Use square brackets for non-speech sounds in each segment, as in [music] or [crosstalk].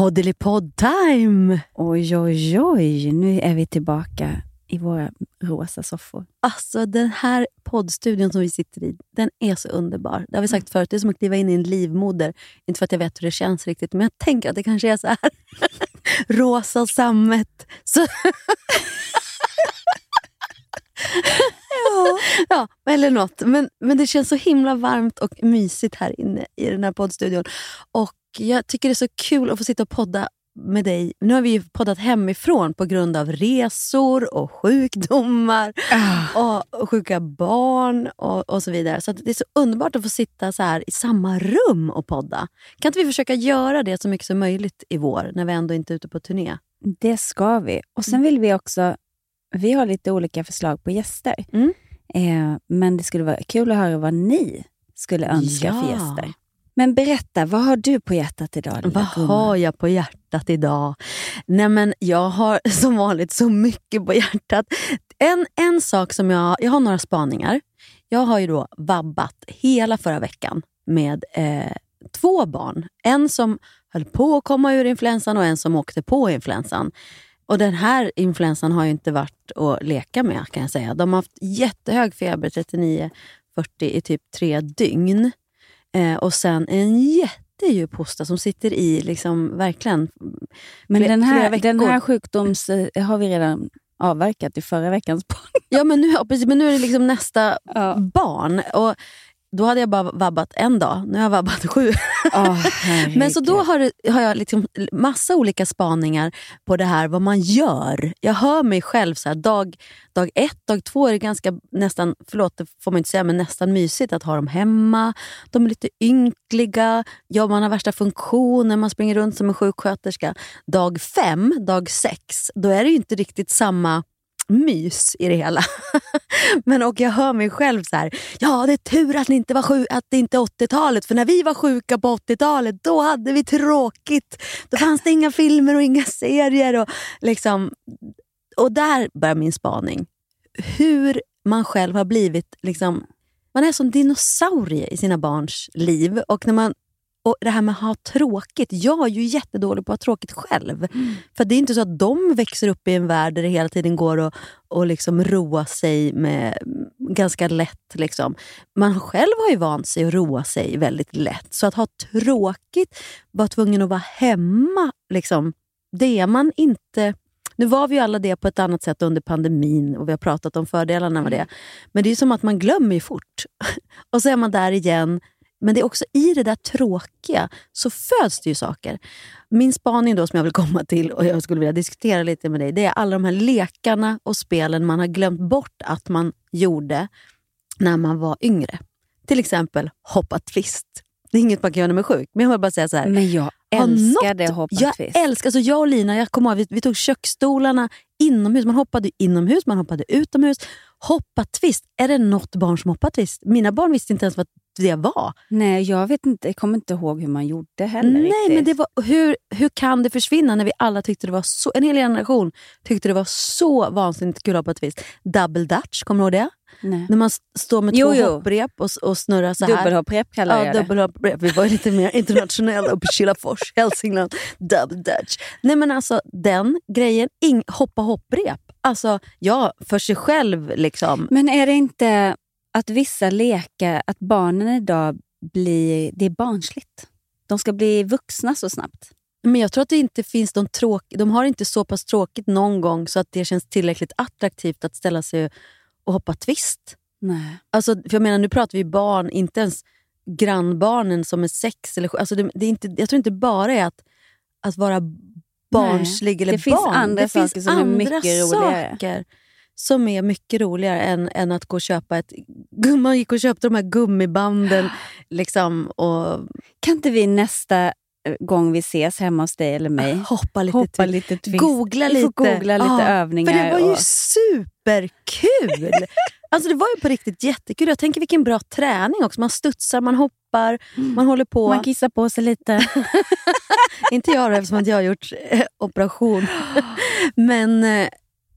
Poddelipodd-time! Oj, oj, oj. Nu är vi tillbaka i våra rosa soffor. Alltså den här poddstudion som vi sitter i, den är så underbar. Det har vi sagt förut, det är som att kliva in i en livmoder. Inte för att jag vet hur det känns riktigt, men jag tänker att det kanske är så här. [laughs] rosa sammet. Så ja. [laughs] ja, eller något. Men, men det känns så himla varmt och mysigt här inne i den här poddstudion. Och jag tycker det är så kul att få sitta och podda med dig. Nu har vi ju poddat hemifrån på grund av resor och sjukdomar Ah. och, sjuka barn och, och så vidare. Så det är så underbart att få sitta så här i samma rum och podda. Kan inte vi försöka göra det så mycket som möjligt i vår när vi ändå inte är ute på turné? Det ska vi. Och Sen vill vi också... Vi har lite olika förslag på gäster. Mm. Eh, men det skulle vara kul att höra vad ni skulle önska Ja. för gäster. Men berätta, vad har du på hjärtat idag? Vad gumman? har jag på hjärtat idag? Nej men Jag har [laughs] som vanligt så mycket på hjärtat. En, en sak som jag... Jag har några spaningar. Jag har ju då vabbat hela förra veckan med eh, två barn. En som höll på att komma ur influensan och en som åkte på influensan. Och Den här influensan har ju inte varit att leka med kan jag säga. De har haft jättehög feber, 39-40 i typ tre dygn. Eh, och sen en jättedjup hosta som sitter i liksom verkligen Men den här, den här sjukdoms eh, har vi redan avverkat i förra veckans podd. Ja, men nu, men nu är det liksom nästa Ja. barn. Och då hade jag bara vabbat en dag. Nu har jag vabbat sju. [laughs] Men så då har, det, har jag liksom massa olika spaningar på det här vad man gör. Jag hör mig själv så här, dag, dag ett, dag två är det ganska nästan, förlåt det får man inte säga, men nästan mysigt att ha dem hemma. De är lite ynkliga, ja, man har värsta funktioner, man springer runt som en sjuksköterska. Dag fem, dag sex, då är det ju inte riktigt samma mys i det hela. [laughs] Men och jag hör mig själv så här. Ja, det är tur att, ni inte var att det inte är 80-talet. För när vi var sjuka på 80-talet, då hade vi tråkigt. Då fanns det inga filmer och inga serier. Och, liksom, och där börjar min spaning. Hur man själv har blivit... Liksom, man är som dinosaurie i sina barns liv. Och när man och det här med att ha tråkigt. Jag är ju jättedålig på att ha tråkigt själv. För det är inte så att de växer upp i en värld där det hela tiden går att och liksom roa sig med ganska lätt. Liksom. Man själv har ju vant sig att roa sig väldigt lätt. Så att ha tråkigt, vara tvungen att vara hemma, liksom, det är man inte... Nu var vi ju alla det på ett annat sätt under pandemin och vi har pratat om fördelarna med det. Men det är som att man glömmer fort. [laughs] Och så är man där igen. Men det är också i det där tråkiga så föds det ju saker. Min spaning då som jag vill komma till och jag skulle vilja diskutera lite med dig, det är alla de här lekarna och spelen man har glömt bort att man gjorde när man var yngre. Till exempel hoppa twist. Det är inget man kan göra när man är sjuk, men jag vill bara säga så här. Men jag älskade något- hoppa jag twist. älskar, alltså jag och Lina, jag kommer ihåg, vi, vi tog köksstolarna inomhus. Man hoppade inomhus, man hoppade utomhus. Hoppa twist, är det något barn som hoppar twist? Mina barn visste inte ens vad det var. Nej, jag vet inte, jag kommer inte ihåg hur man gjorde heller Nej, riktigt. men det var, hur, hur kan det försvinna när vi alla tyckte det var så, en hel generation tyckte det var så vansinnigt kul att hoppa twist. Double dutch, kommer du ihåg det? Nej. När man står med två jo. hopprep och, och snurrar så här. Dubbelhopprep kallar Ja, jag det. dubbelhopprep. Vi var lite mer internationella uppe i Kilafors, [laughs] Hälsingland. Double dutch. Nej men alltså den grejen, ing, hoppa hopprep. Alltså ja, för sig själv liksom. Men är det inte att vissa lekar, att barnen idag blir, det är barnsligt? De ska bli vuxna så snabbt. Men jag tror att det inte finns någon tråk... De har inte så pass tråkigt någon gång så att det känns tillräckligt attraktivt att ställa sig och hoppa twist. Nej. Alltså, för jag menar, nu pratar vi barn, inte ens grannbarnen som är sex eller sju. Alltså det, det är inte, jag tror inte bara är att, att vara barnslig Nej, eller det barn. finns andra det saker finns som är andra mycket roligare. saker som är mycket roligare än, än att gå och köpa ett... [laughs] Man gick och köpte de här gummibanden. [gasps] Liksom, och Kan inte vi nästa eh, gång vi ses hemma hos dig eller mig hoppa lite. hoppa lite twist? Googla Vi lite. får googla lite Ja, övningar. För det var ju och... superkul! [laughs] alltså det var ju på riktigt jättekul. Jag tänker vilken bra träning också. Man studsar, man hoppar, man håller på. Man kissar på sig lite. [laughs] inte jag då, eftersom att jag har gjort eh, operation. [gasps] men, eh,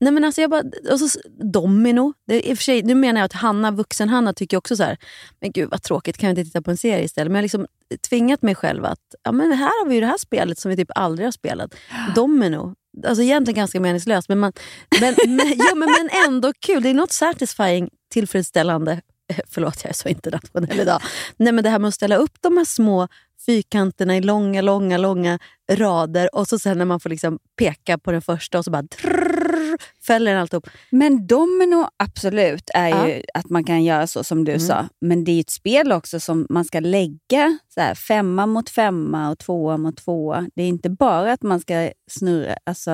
nej men alltså jag bara, och så, domino. Det, i och sig, nu menar jag att Hanna, vuxen Hanna tycker också så här, men gud vad tråkigt, kan jag inte titta på en serie istället? Men jag har liksom tvingat mig själv att, ja men här har vi ju det här spelet som vi typ aldrig har spelat. [gasps] Domino. Alltså egentligen ganska meningslöst, men, man, men, men, ja, men, men ändå kul. Det är något satisfying, tillfredsställande. [laughs] Förlåt, jag är så internationell idag. Nej, men det här med att ställa upp de här små fyrkanterna i långa, långa, långa rader och så sen när man får liksom peka på den första och så bara trrrr, fäller den alltihop. Men domino, absolut, är Ja. ju att man kan göra så som du Mm. sa. Men det är ett spel också som man ska lägga så här, femma mot femma och tvåa mot tvåa. Det är inte bara att man ska snurra. Alltså,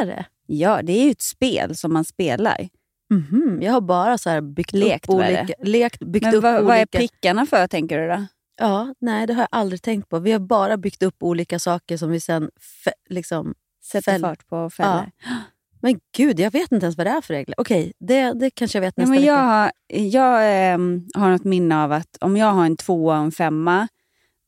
Är det? ja, det är ju ett spel som man spelar. Mhm, Jag har bara så här byggt Lekt, upp olika... Lekt, byggt Men upp vad, olika... vad är prickarna för, tänker du då? Ja, nej, det har jag aldrig tänkt på. Vi har bara byggt upp olika saker som vi sen liksom... Sätter Fäll- fart på fällor. Men gud, jag vet inte ens vad det är för regler. Okej, det, det kanske jag vet Ja, nästa men jag vecka. har, jag ehm, har något minne av att om jag har en tvåa och en femma,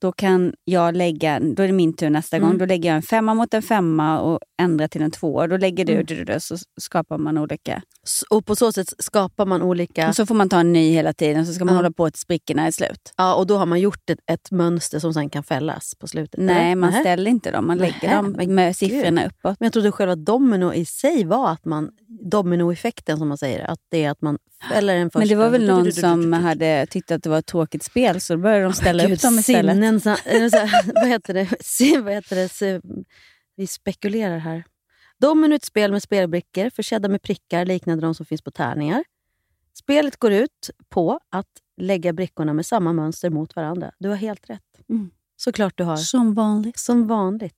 då kan jag lägga, då är det min tur nästa Mm. gång, då lägger jag en femma mot en femma och ändrar till en tvåa. Då lägger du, Mm. du, du, du så skapar man olika. Och på så sätt skapar man olika... Och så får man ta en ny hela tiden, så ska man Ja. hålla på tills sprickorna är slut. Ja, och då har man gjort ett, ett mönster som sen kan fällas på slutet. Nej, eller? man Nähä. ställer inte dem, man lägger Nähä, dem med siffrorna uppåt. Men jag trodde själva domino i sig var att man... Dominoeffekten som man säger. Att det är att man fäller en första. Men det var väl någon som hade tyckt att det var ett tråkigt spel, så då började de ställa Gud, upp dem istället. sinnen, [laughs] vad heter det? [laughs] Vad heter det? Vi spekulerar här. Domino är ett spel med spelbrickor försedda med prickar liknande de som finns på tärningar. Spelet går ut på att lägga brickorna med samma mönster mot varandra. Du har helt rätt. Mm. Såklart du har. Som vanligt. Som vanligt.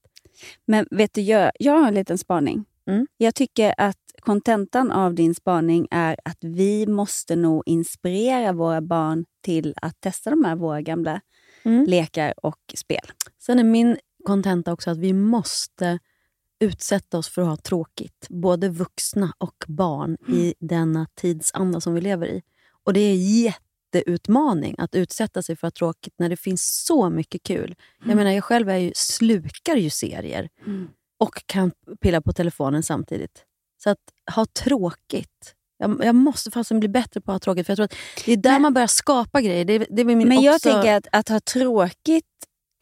Men vet du, jag, jag har en liten spaning. Mm. Jag tycker att kontentan av din spaning är att vi måste nog inspirera våra barn till att testa de här våra gamla Mm. lekar och spel. Sen är min kontenta också att vi måste utsätta oss för att ha tråkigt. Både vuxna och barn i denna tidsanda som vi lever i. Och det är en jätteutmaning att utsätta sig för att ha tråkigt när det finns så mycket kul. Jag menar, jag själv är ju, slukar ju serier och kan pilla på telefonen samtidigt. Så att ha tråkigt. Jag, jag måste fasen bli bättre på att ha tråkigt. För jag tror att det är där Men- man börjar skapa grejer. Det, det är min Men jag också... tänker att, att ha tråkigt,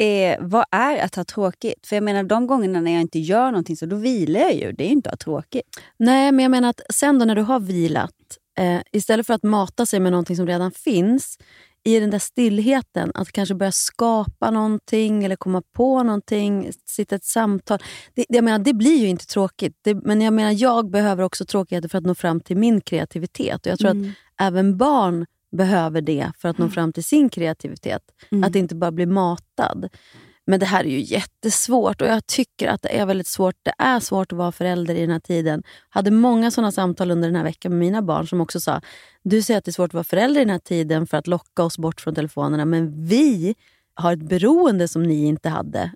är, vad är att ha tråkigt? För jag menar de gångerna när jag inte gör någonting så då vilar jag ju. Det är ju inte att ha tråkigt. Nej, men jag menar att sen då när du har vilat, eh, istället för att mata sig med någonting som redan finns, i den där stillheten, att kanske börja skapa någonting eller komma på någonting, sitta ett samtal. Det, jag menar, det blir ju inte tråkigt. Det, men jag menar, jag behöver också tråkigheter för att nå fram till min kreativitet. Och Jag tror att även barn behöver det för att nå fram till sin kreativitet. Att inte bara bli matad. Men det här är ju jättesvårt och jag tycker att det är väldigt svårt. Det är svårt att vara förälder i den här tiden. Jag hade många sådana samtal under den här veckan med mina barn som också sa, du säger att det är svårt att vara förälder i den här tiden för att locka oss bort från telefonerna, men vi har ett beroende som ni inte hade.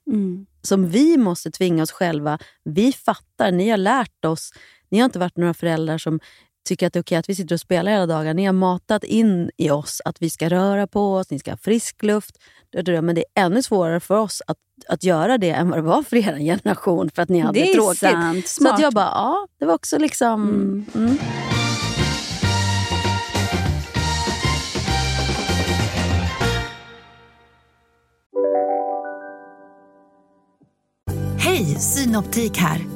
Som vi måste tvinga oss själva. Vi fattar, ni har lärt oss. Ni har inte varit några föräldrar som tycker att det är okej att vi sitter och spelar hela dagen. Ni har matat in i oss att vi ska röra på oss, ni ska ha frisk luft. Men det är ännu svårare för oss att, att göra det än vad det var för er generation för att ni hade det är tråkigt. sant. Så att jag bara, ja, det var också liksom... Mm. Hej, Synoptik här.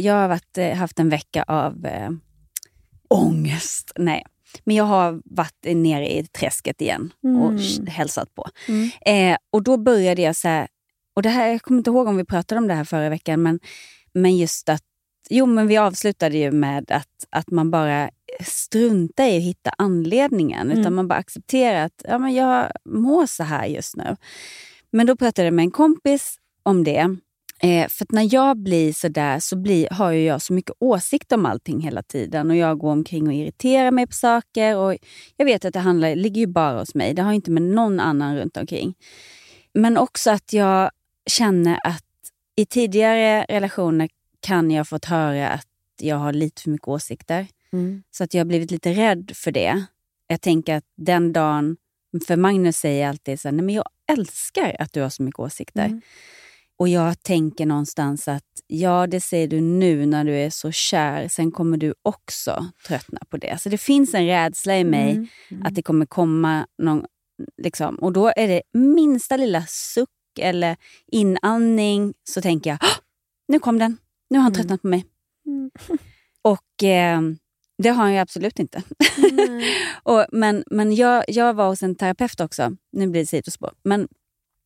Jag har varit, eh, haft en vecka av eh, ångest. Nej, men jag har varit nere i träsket igen och Mm. hälsat på. Mm. Eh, och då började jag så här, och det här, jag kommer inte ihåg om vi pratade om det här förra veckan, men, men just att, jo men vi avslutade ju med att, att man bara struntar i att hitta anledningen, utan Mm. man bara accepterar att ja, men jag mår så här just nu. Men då pratade jag med en kompis om det. Eh, för när jag blir så där så blir, har jag så mycket åsikt om allting hela tiden. Och Jag går omkring och irriterar mig på saker. Och Jag vet att det handlar, ligger ju bara hos mig. Det har inte med någon annan runt omkring. Men också att jag känner att i tidigare relationer kan jag fått höra att jag har lite för mycket åsikter. Mm. Så att jag har blivit lite rädd för det. Jag tänker att den dagen, för Magnus säger alltid så här, nej men jag älskar att du har så mycket åsikter. Mm. Och jag tänker någonstans att ja, det säger du nu när du är så kär. Sen kommer du också tröttna på det. Så det finns en rädsla i mig Mm. Mm. att det kommer komma någon... Liksom, och då är det minsta lilla suck eller inandning så tänker jag, "Åh, nu kom den. Nu har han Mm. tröttnat på mig. Mm. Och eh, det har han ju absolut inte. [laughs] Och, men men jag, jag var hos en terapeut också. Nu blir det sidospår. Men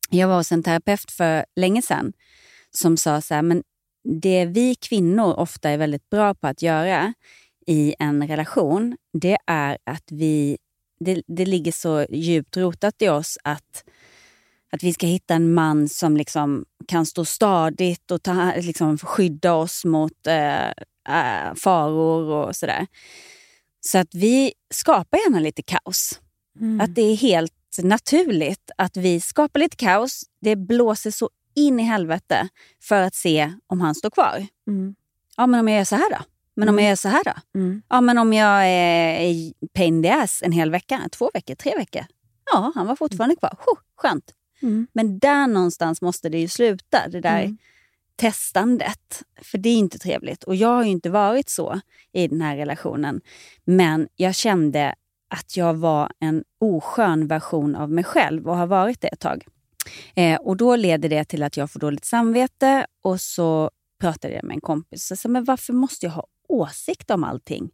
jag var hos en terapeut för länge sedan som sa så här, men det vi kvinnor ofta är väldigt bra på att göra i en relation, det är att vi, det, det ligger så djupt rotat i oss att, att vi ska hitta en man som liksom kan stå stadigt och ta, liksom skydda oss mot eh, eh, faror och sådär. Så att vi skapar gärna lite kaos. Mm. Att det är helt naturligt att vi skapar lite kaos. Det blåser så in i helvete för att se om han står kvar. Mm. Ja, men om jag gör så här då? Men om Mm. jag gör så här då? Mm. Ja, men om jag är pain in the ass en hel vecka, två veckor, tre veckor. Ja, han var fortfarande kvar. Huh, skönt. Mm. Men där någonstans måste det ju sluta, det där Mm. testandet. För det är inte trevligt. Och jag har ju inte varit så i den här relationen. Men jag kände att jag var en oskön version av mig själv och har varit det ett tag. Eh, och då leder det till att jag får dåligt samvete och så pratade jag med en kompis och sa, men varför måste jag ha åsikt om allting?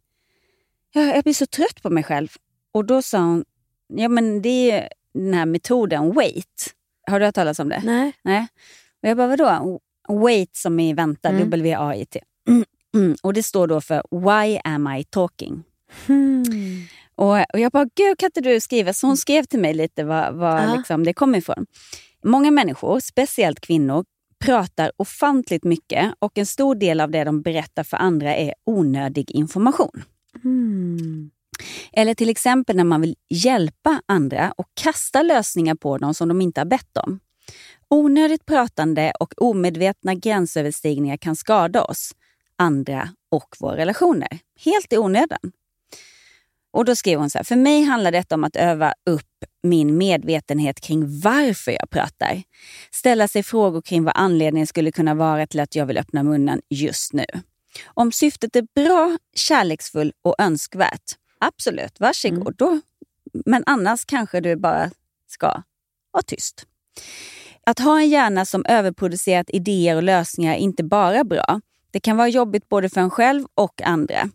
Jag, jag blir så trött på mig själv. Och då sa hon, ja men det är den här metoden WAIT. Har du hört talas om det? Nej. Nej. Och jag bara, vadå? Wait som i vänta, Mm. W-A-I-T. Mm. Mm. Och det står då för Why am I talking? Hmm. Och, och jag bara, gud kan inte du skriva? Så hon skrev till mig lite var, var Ja. liksom det kommer ifrån. Många människor, speciellt kvinnor, pratar ofantligt mycket och en stor del av det de berättar för andra är onödig information. Mm. Eller till exempel när man vill hjälpa andra och kasta lösningar på dem som de inte har bett om. Onödigt pratande och omedvetna gränsöverstigningar kan skada oss, andra och våra relationer. Helt i onödan. Och då skriver hon så här, för mig handlar detta om att öva upp min medvetenhet kring varför jag pratar. Ställa sig frågor kring vad anledningen skulle kunna vara till att jag vill öppna munnen just nu. Om syftet är bra, kärleksfull och önskvärt, absolut, varsågod. Då, men annars kanske du bara ska vara tyst. Att ha en hjärna som överproducerat idéer och lösningar är inte bara bra. Det kan vara jobbigt både för en själv och andra.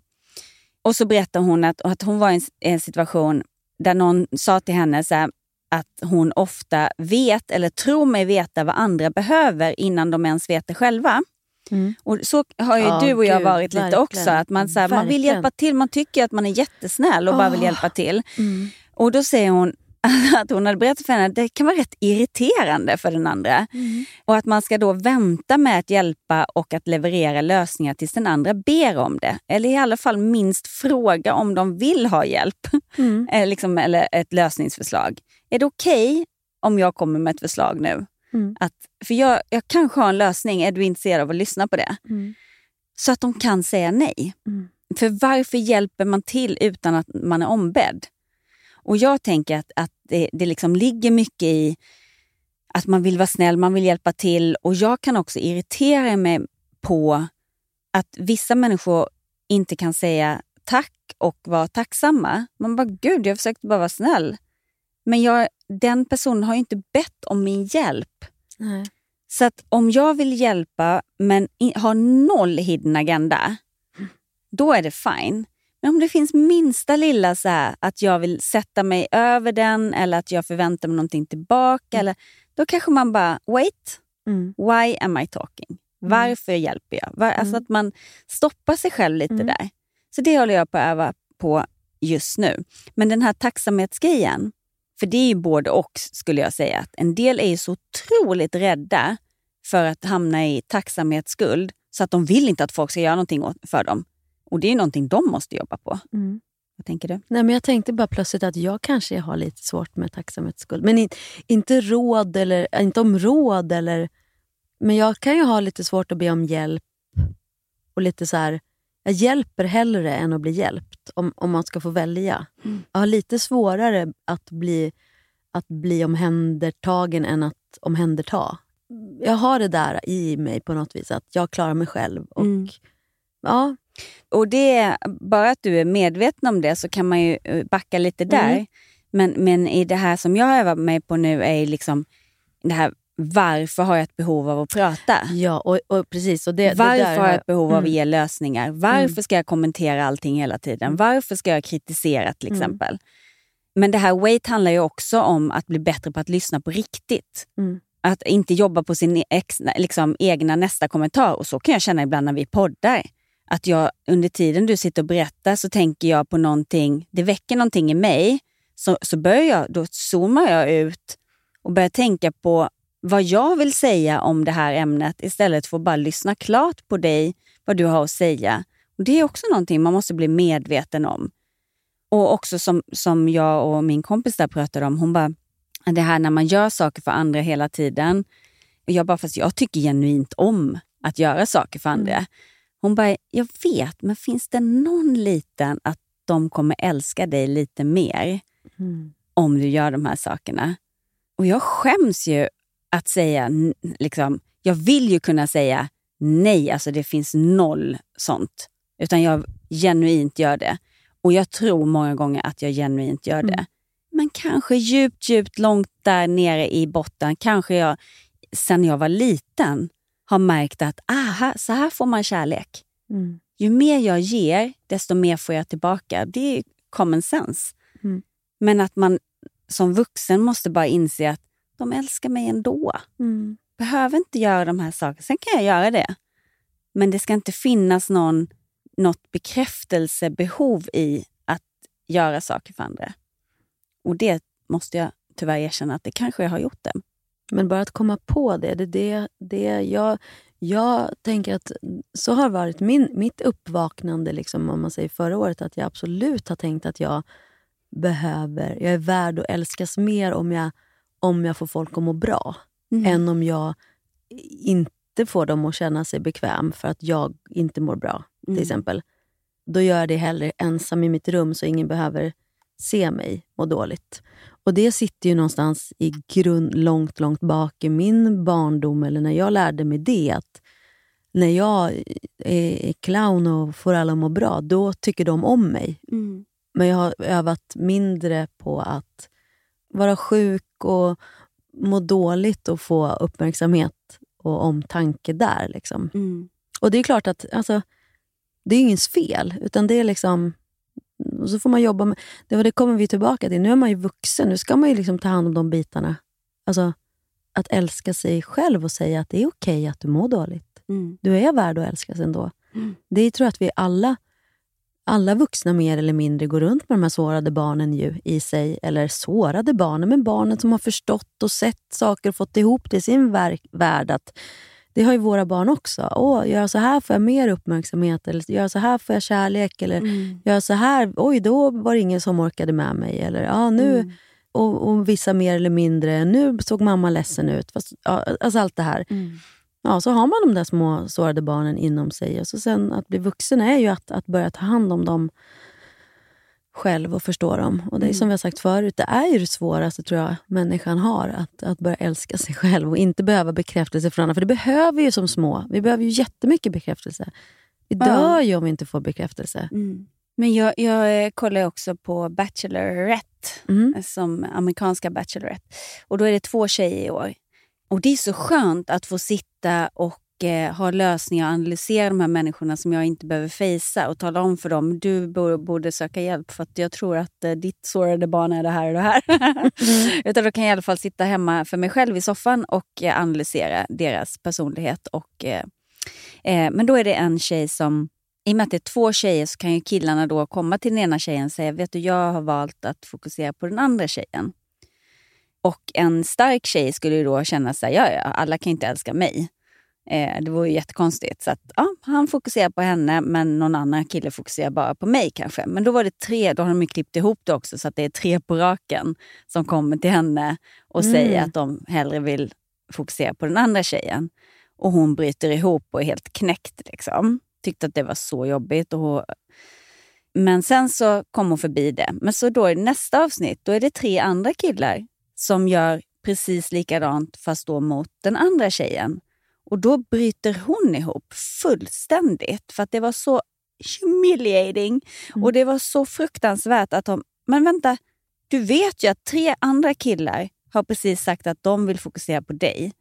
Och så berättar hon att, att hon var i en, en situation där någon sa till henne så här, att hon ofta vet eller tror mig veta vad andra behöver innan de ens vet det själva. Mm. Och Så har ju Ja, du och jag gud, varit lite verkligen. också. Att man, så här, man vill hjälpa till, man tycker att man är jättesnäll och bara vill hjälpa till. Mm. Och då säger hon, [laughs] att hon hade berättat för henne att det kan vara rätt irriterande för den andra. Mm. Och att man ska då vänta med att hjälpa och att leverera lösningar tills den andra ber om det. Eller i alla fall minst fråga om de vill ha hjälp. Mm. [laughs] eller, liksom, eller ett lösningsförslag. Är det okej okay om jag kommer med ett förslag nu? Mm. Att, för jag, jag kanske har en lösning, är du intresserad av att lyssna på det? Mm. Så att de kan säga nej. Mm. För varför hjälper man till utan att man är ombedd? Och jag tänker att, att det, det liksom ligger mycket i att man vill vara snäll, man vill hjälpa till. Och jag kan också irritera mig på att vissa människor inte kan säga tack och vara tacksamma. Man bara, gud, jag försökte bara vara snäll. Men jag, den personen har ju inte bett om min hjälp. Nej. Så att om jag vill hjälpa men har noll hidden agenda, då är det fine. Men om det finns minsta lilla så här, att jag vill sätta mig över den eller att jag förväntar mig någonting tillbaka, mm. eller, då kanske man bara, wait, mm. why am I talking? Mm. Varför hjälper jag? Var, alltså mm. att man stoppar sig själv lite mm. där. Så det håller jag på att öva på just nu. Men den här tacksamhetsgrejen, för det är ju både och skulle jag säga. Att en del är så otroligt rädda för att hamna i tacksamhetsskuld så att de vill inte att folk ska göra någonting för dem. Och det är någonting de måste jobba på. Mm. Vad tänker du? Nej, men jag tänkte bara plötsligt att jag kanske har lite svårt med tacksamhetsskuld. Men in, inte råd eller inte om råd. Eller, men jag kan ju ha lite svårt att be om hjälp. Och lite så här, Jag hjälper hellre än att bli hjälpt, om, om man ska få välja. Mm. Jag har lite svårare att bli, att bli omhändertagen än att omhänderta. Jag har det där i mig på något vis, att jag klarar mig själv. Och, mm. ja, och det, bara att du är medveten om det så kan man ju eh, backa lite där. Mm. Men, men i det här som jag övar mig på nu är liksom det här varför har jag ett behov av att prata? Ja, och, och precis. Och det, varför det har jag ett behov mm. av att mm. ge lösningar? Varför mm. ska jag kommentera allting hela tiden? Varför ska jag kritisera till mm. exempel? Mm. Men det här wait handlar ju också om att bli bättre på att lyssna på riktigt. Mm. Att inte jobba på sin ex, liksom, egna nästa kommentar. Och så kan jag känna ibland när vi poddar att jag under tiden du sitter och berättar så tänker jag på någonting, det väcker någonting i mig. Så, så börjar jag, då zoomar jag ut och börjar tänka på vad jag vill säga om det här ämnet istället för att bara lyssna klart på dig, vad du har att säga. Och Det är också någonting man måste bli medveten om. Och också som, som jag och min kompis där pratade om, hon bara, det här när man gör saker för andra hela tiden. Och jag bara, fast jag tycker genuint om att göra saker för andra. Mm. Hon bara, jag vet, men finns det någon liten att de kommer älska dig lite mer mm. om du gör de här sakerna? Och jag skäms ju att säga, liksom, jag vill ju kunna säga nej, alltså det finns noll sånt. Utan jag genuint gör det. Och jag tror många gånger att jag genuint gör det. Mm. Men kanske djupt, djupt långt där nere i botten, kanske jag sen jag var liten har märkt att aha, så här får man kärlek. Mm. Ju mer jag ger, desto mer får jag tillbaka. Det är common sense. Mm. Men att man som vuxen måste bara inse att de älskar mig ändå. Mm. Behöver inte göra de här sakerna. Sen kan jag göra det. Men det ska inte finnas någon, något bekräftelsebehov i att göra saker för andra. Och det måste jag tyvärr erkänna att det kanske jag har gjort det. Men bara att komma på det, det, det, det jag, jag tänker att så har varit min, mitt uppvaknande liksom, om man säger förra året, att jag absolut har tänkt att jag behöver, jag är värd att älskas mer om jag, om jag får folk att må bra, mm. än om jag inte får dem att känna sig bekväm för att jag inte mår bra, till mm. exempel. Då gör jag det hellre ensam i mitt rum så ingen behöver se mig må dåligt. Och det sitter ju någonstans i grund, långt, långt bak i min barndom, eller när jag lärde mig det. Att när jag är clown och får alla må bra, då tycker de om mig. Mm. Men jag har övat mindre på att vara sjuk och må dåligt och få uppmärksamhet och omtanke där. Liksom. Mm. Och det är klart att alltså, det är ingens fel, utan det är liksom och så får man jobba med... Det, det kommer vi tillbaka till. Nu är man ju vuxen. Nu ska man ju liksom ta hand om de bitarna. Alltså, att älska sig själv och säga att det är okej okay att du mår dåligt. Mm. Du är värd att älskas ändå. Mm. Det tror jag att vi alla alla vuxna mer eller mindre går runt med de här sårade barnen ju i sig. Eller sårade barnen, men barnen som har förstått och sett saker och fått ihop det i sin värld. Att det har ju våra barn också. Åh, gör så här får jag mer uppmärksamhet. Eller gör så här får jag kärlek. Eller mm. gör så här, oj då var det ingen som orkade med mig. Eller ja, nu... Mm. Och, och, vissa mer eller mindre, nu såg mamma ledsen ut. Fast, ja, alltså allt det här. Mm. Ja, så har man de där små sårade barnen inom sig. Och så sen att bli vuxen är ju att, att börja ta hand om dem själv och förstå dem. Och det är som vi har sagt förut, det är ju det svåraste tror jag människan har. Att, att börja älska sig själv och inte behöva bekräftelse från andra. För det behöver vi ju som små. Vi behöver ju jättemycket bekräftelse. Vi dör ju om vi inte får bekräftelse. Mm. Men jag, jag eh, kollar också på Bachelorette, mm. som amerikanska Bachelorette. Och då är det två tjejer i år. Och det är så skönt att få sitta och eh, ha lösningar och analysera de här människorna som jag inte behöver fejsa och tala om för dem, du borde söka hjälp för att jag tror att eh, ditt sårade barn är det här och det här. mm. [laughs] Utan då kan jag i alla fall sitta hemma för mig själv i soffan och eh, analysera deras personlighet. Och, eh, eh, men då är det en tjej som i och med att det är två tjejer så kan ju killarna då komma till den ena tjejen och säga vet du, jag har valt att fokusera på den andra tjejen. Och en stark tjej skulle ju då känna sig, ja, ja, alla kan inte älska mig. Eh, det vore ju jättekonstigt. Så att, ja, han fokuserar på henne men någon annan kille fokuserar bara på mig kanske. Men då var det tre, då har de klippt ihop det också så att det är tre på raken som kommer till henne och mm. säger att de hellre vill fokusera på den andra tjejen. Och hon bryter ihop och är helt knäckt. Liksom. Tyckte att det var så jobbigt. Och hon... Men sen så kom hon förbi det. Men så då i nästa avsnitt, då är det tre andra killar som gör precis likadant fast då mot den andra tjejen. Och då bryter hon ihop fullständigt för att det var så humiliating mm. och det var så fruktansvärt att de... Men vänta, du vet ju att tre andra killar har precis sagt att de vill fokusera på dig.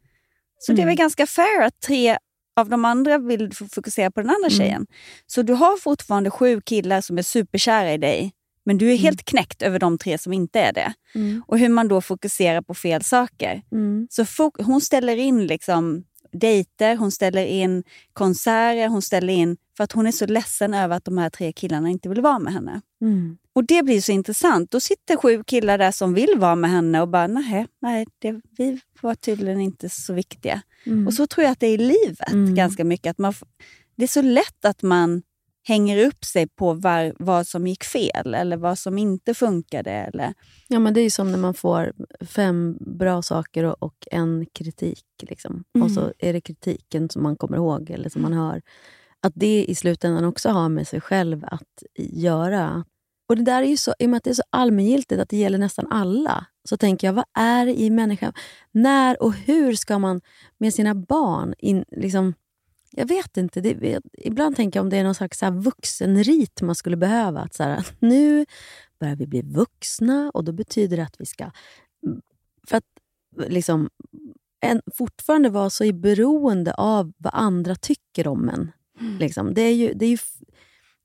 Så mm. det är väl mm. ganska fair att tre av de andra vill fokusera på den andra mm. tjejen. Så du har fortfarande sju killar som är superkära i dig men du är mm. helt knäckt över de tre som inte är det. Mm. Och hur man då fokuserar på fel saker. Så hon ställer in liksom dejter, hon ställer in konserter, hon ställer in för att hon är så ledsen över att de här tre killarna inte vill vara med henne. Mm. Och det blir så intressant. Då sitter sju killar där som vill vara med henne och bara, nej, nej det, vi var tydligen inte så viktiga. Mm. Och så tror jag att det är i livet mm. ganska mycket. Att man, det är så lätt att man hänger upp sig på var, vad som gick fel eller vad som inte funkade. Eller... Ja, men Det är som när man får fem bra saker och, och en kritik. Liksom. Mm. Och så är det kritiken som man kommer ihåg eller som man hör. Att det i slutändan också har med sig själv att göra. Och det där är ju så, I och med att det är så allmängiltigt att det gäller nästan alla, så tänker jag, vad är det i människan? När och hur ska man med sina barn in, liksom, jag vet inte. Det, ibland tänker jag om det är någon slags så vuxenrit man skulle behöva. Att så här, nu börjar vi bli vuxna och då betyder det att vi ska... För att liksom, en, fortfarande vara så i beroende av vad andra tycker om en. Mm. Liksom. Det, är ju, det, är ju,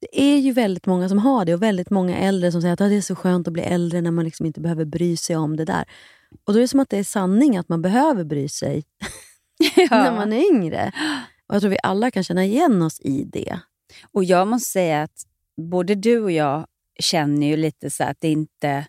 det är ju väldigt många som har det och väldigt många äldre som säger att ah, det är så skönt att bli äldre när man liksom inte behöver bry sig om det där. Och Då är det som att det är sanning att man behöver bry sig [laughs] ja. [laughs] när man är yngre. [gasps] Och Jag tror vi alla kan känna igen oss i det. Och jag måste säga att både du och jag känner ju lite så att det inte...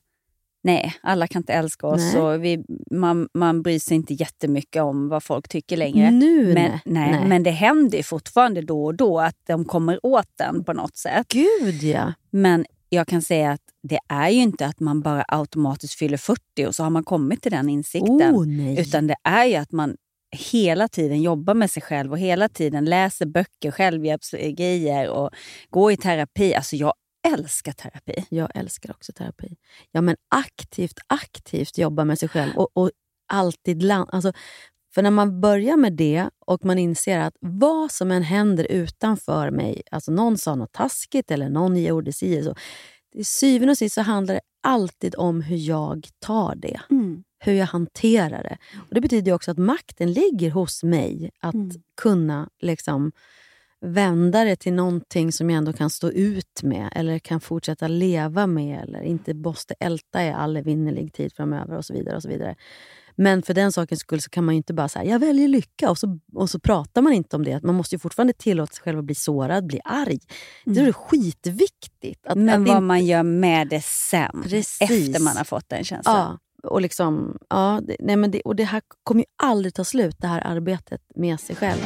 Nej, alla kan inte älska oss och vi, man, man bryr sig inte jättemycket om vad folk tycker längre. Nu men, nej. nej. Men det händer fortfarande då och då att de kommer åt den på något sätt. Gud ja! Men jag kan säga att det är ju inte att man bara automatiskt fyller 40 och så har man kommit till den insikten. Oh, utan det är ju att man hela tiden jobbar med sig själv och hela tiden läser böcker, självhjälpsgrejer och går i terapi. Alltså jag älskar terapi. Jag älskar också terapi. Ja, men aktivt, aktivt jobba med sig själv och, och alltid land, alltså, För när man börjar med det och man inser att vad som än händer utanför mig, alltså någon sa något taskigt eller någon gjorde si så. Till syvende och sist så handlar det alltid om hur jag tar det. Mm hur jag hanterar det. Och Det betyder också att makten ligger hos mig att mm. kunna liksom vända det till någonting som jag ändå kan stå ut med eller kan fortsätta leva med eller inte måste älta i all evinnerlig tid framöver och så vidare. och så vidare. Men för den sakens skull så kan man ju inte bara säga jag väljer lycka och så, och så pratar man inte om det. Man måste ju fortfarande tillåta sig själv att bli sårad, bli arg. Det är skitviktigt. Att, Men att vad inte- man gör med det sen, Precis. efter man har fått den känslan. Ja, och, liksom, ja, det, nej men det, och det här kommer ju aldrig ta slut, det här arbetet med sig själv.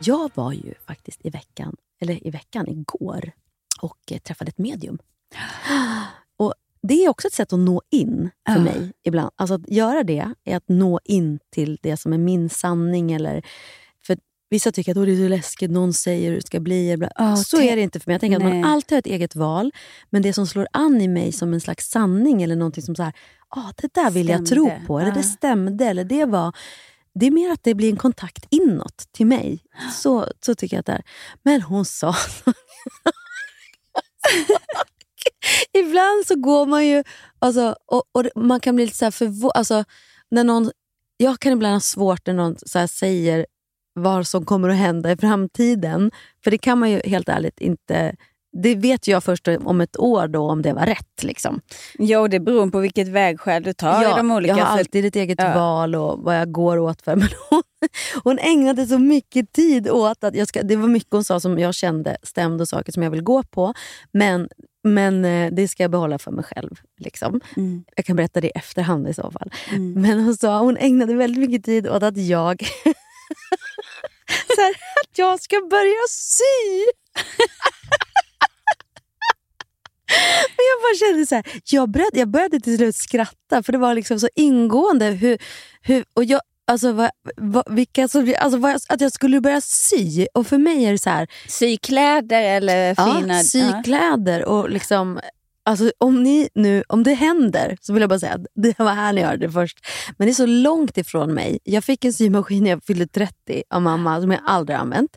Jag var ju faktiskt i veckan, eller i veckan, igår, och eh, träffade ett medium. [gasps] Och Det är också ett sätt att nå in för Ja. mig ibland. Alltså att göra det är att nå in till det som är min sanning. Eller, Vissa tycker att "Åh, det är så läskigt, någon säger hur det ska bli. Bla. Ja, så är det inte för mig. Jag tänker att Nej. man alltid har ett eget val. Men det som slår an i mig som en slags sanning eller någonting som så här, ah, det där vill jag tro Stämde. på. Eller det Ja. stämde. Eller det var... Det är mer att det blir en kontakt inåt till mig. Så, så tycker jag att det är. Men hon sa... [laughs] [laughs] Ibland så går man ju... Alltså, och, och det- man kan bli lite så här förvå- alltså, när någon Jag kan ibland ha svårt när någon så här säger vad som kommer att hända i framtiden. För det kan man ju helt ärligt inte... Det vet jag först om ett år då om det var rätt. Liksom. Jo, det beror på vilket vägskäl du tar i de olika. jag har alltid ett eget Ja. val och vad jag går åt för. [laughs] Men hon, hon ägnade så mycket tid åt att jag ska, det var mycket hon sa som jag kände stämde och saker som jag vill gå på. Men, men eh, det ska jag behålla för mig själv. Liksom. Mm. Jag kan berätta det i efterhand i så fall. Mm. Men hon sa hon ägnade väldigt mycket tid åt att jag [laughs] så här, att jag ska börja sy. Men jag bara kände så här, jag började, jag började till slut skratta för det var liksom så ingående. Hur, hur, och jag, alltså, vad, vad, vilka som, alltså, vad, att jag skulle börja sy. Och för mig är det så här, Sykläder eller fina... ja, sykläder och liksom Alltså, om, ni nu, om det händer så vill jag bara säga att det var här ni hörde det först. Men det är så långt ifrån mig. Jag fick en symaskin när jag fyllde 30 av mamma som jag aldrig använt.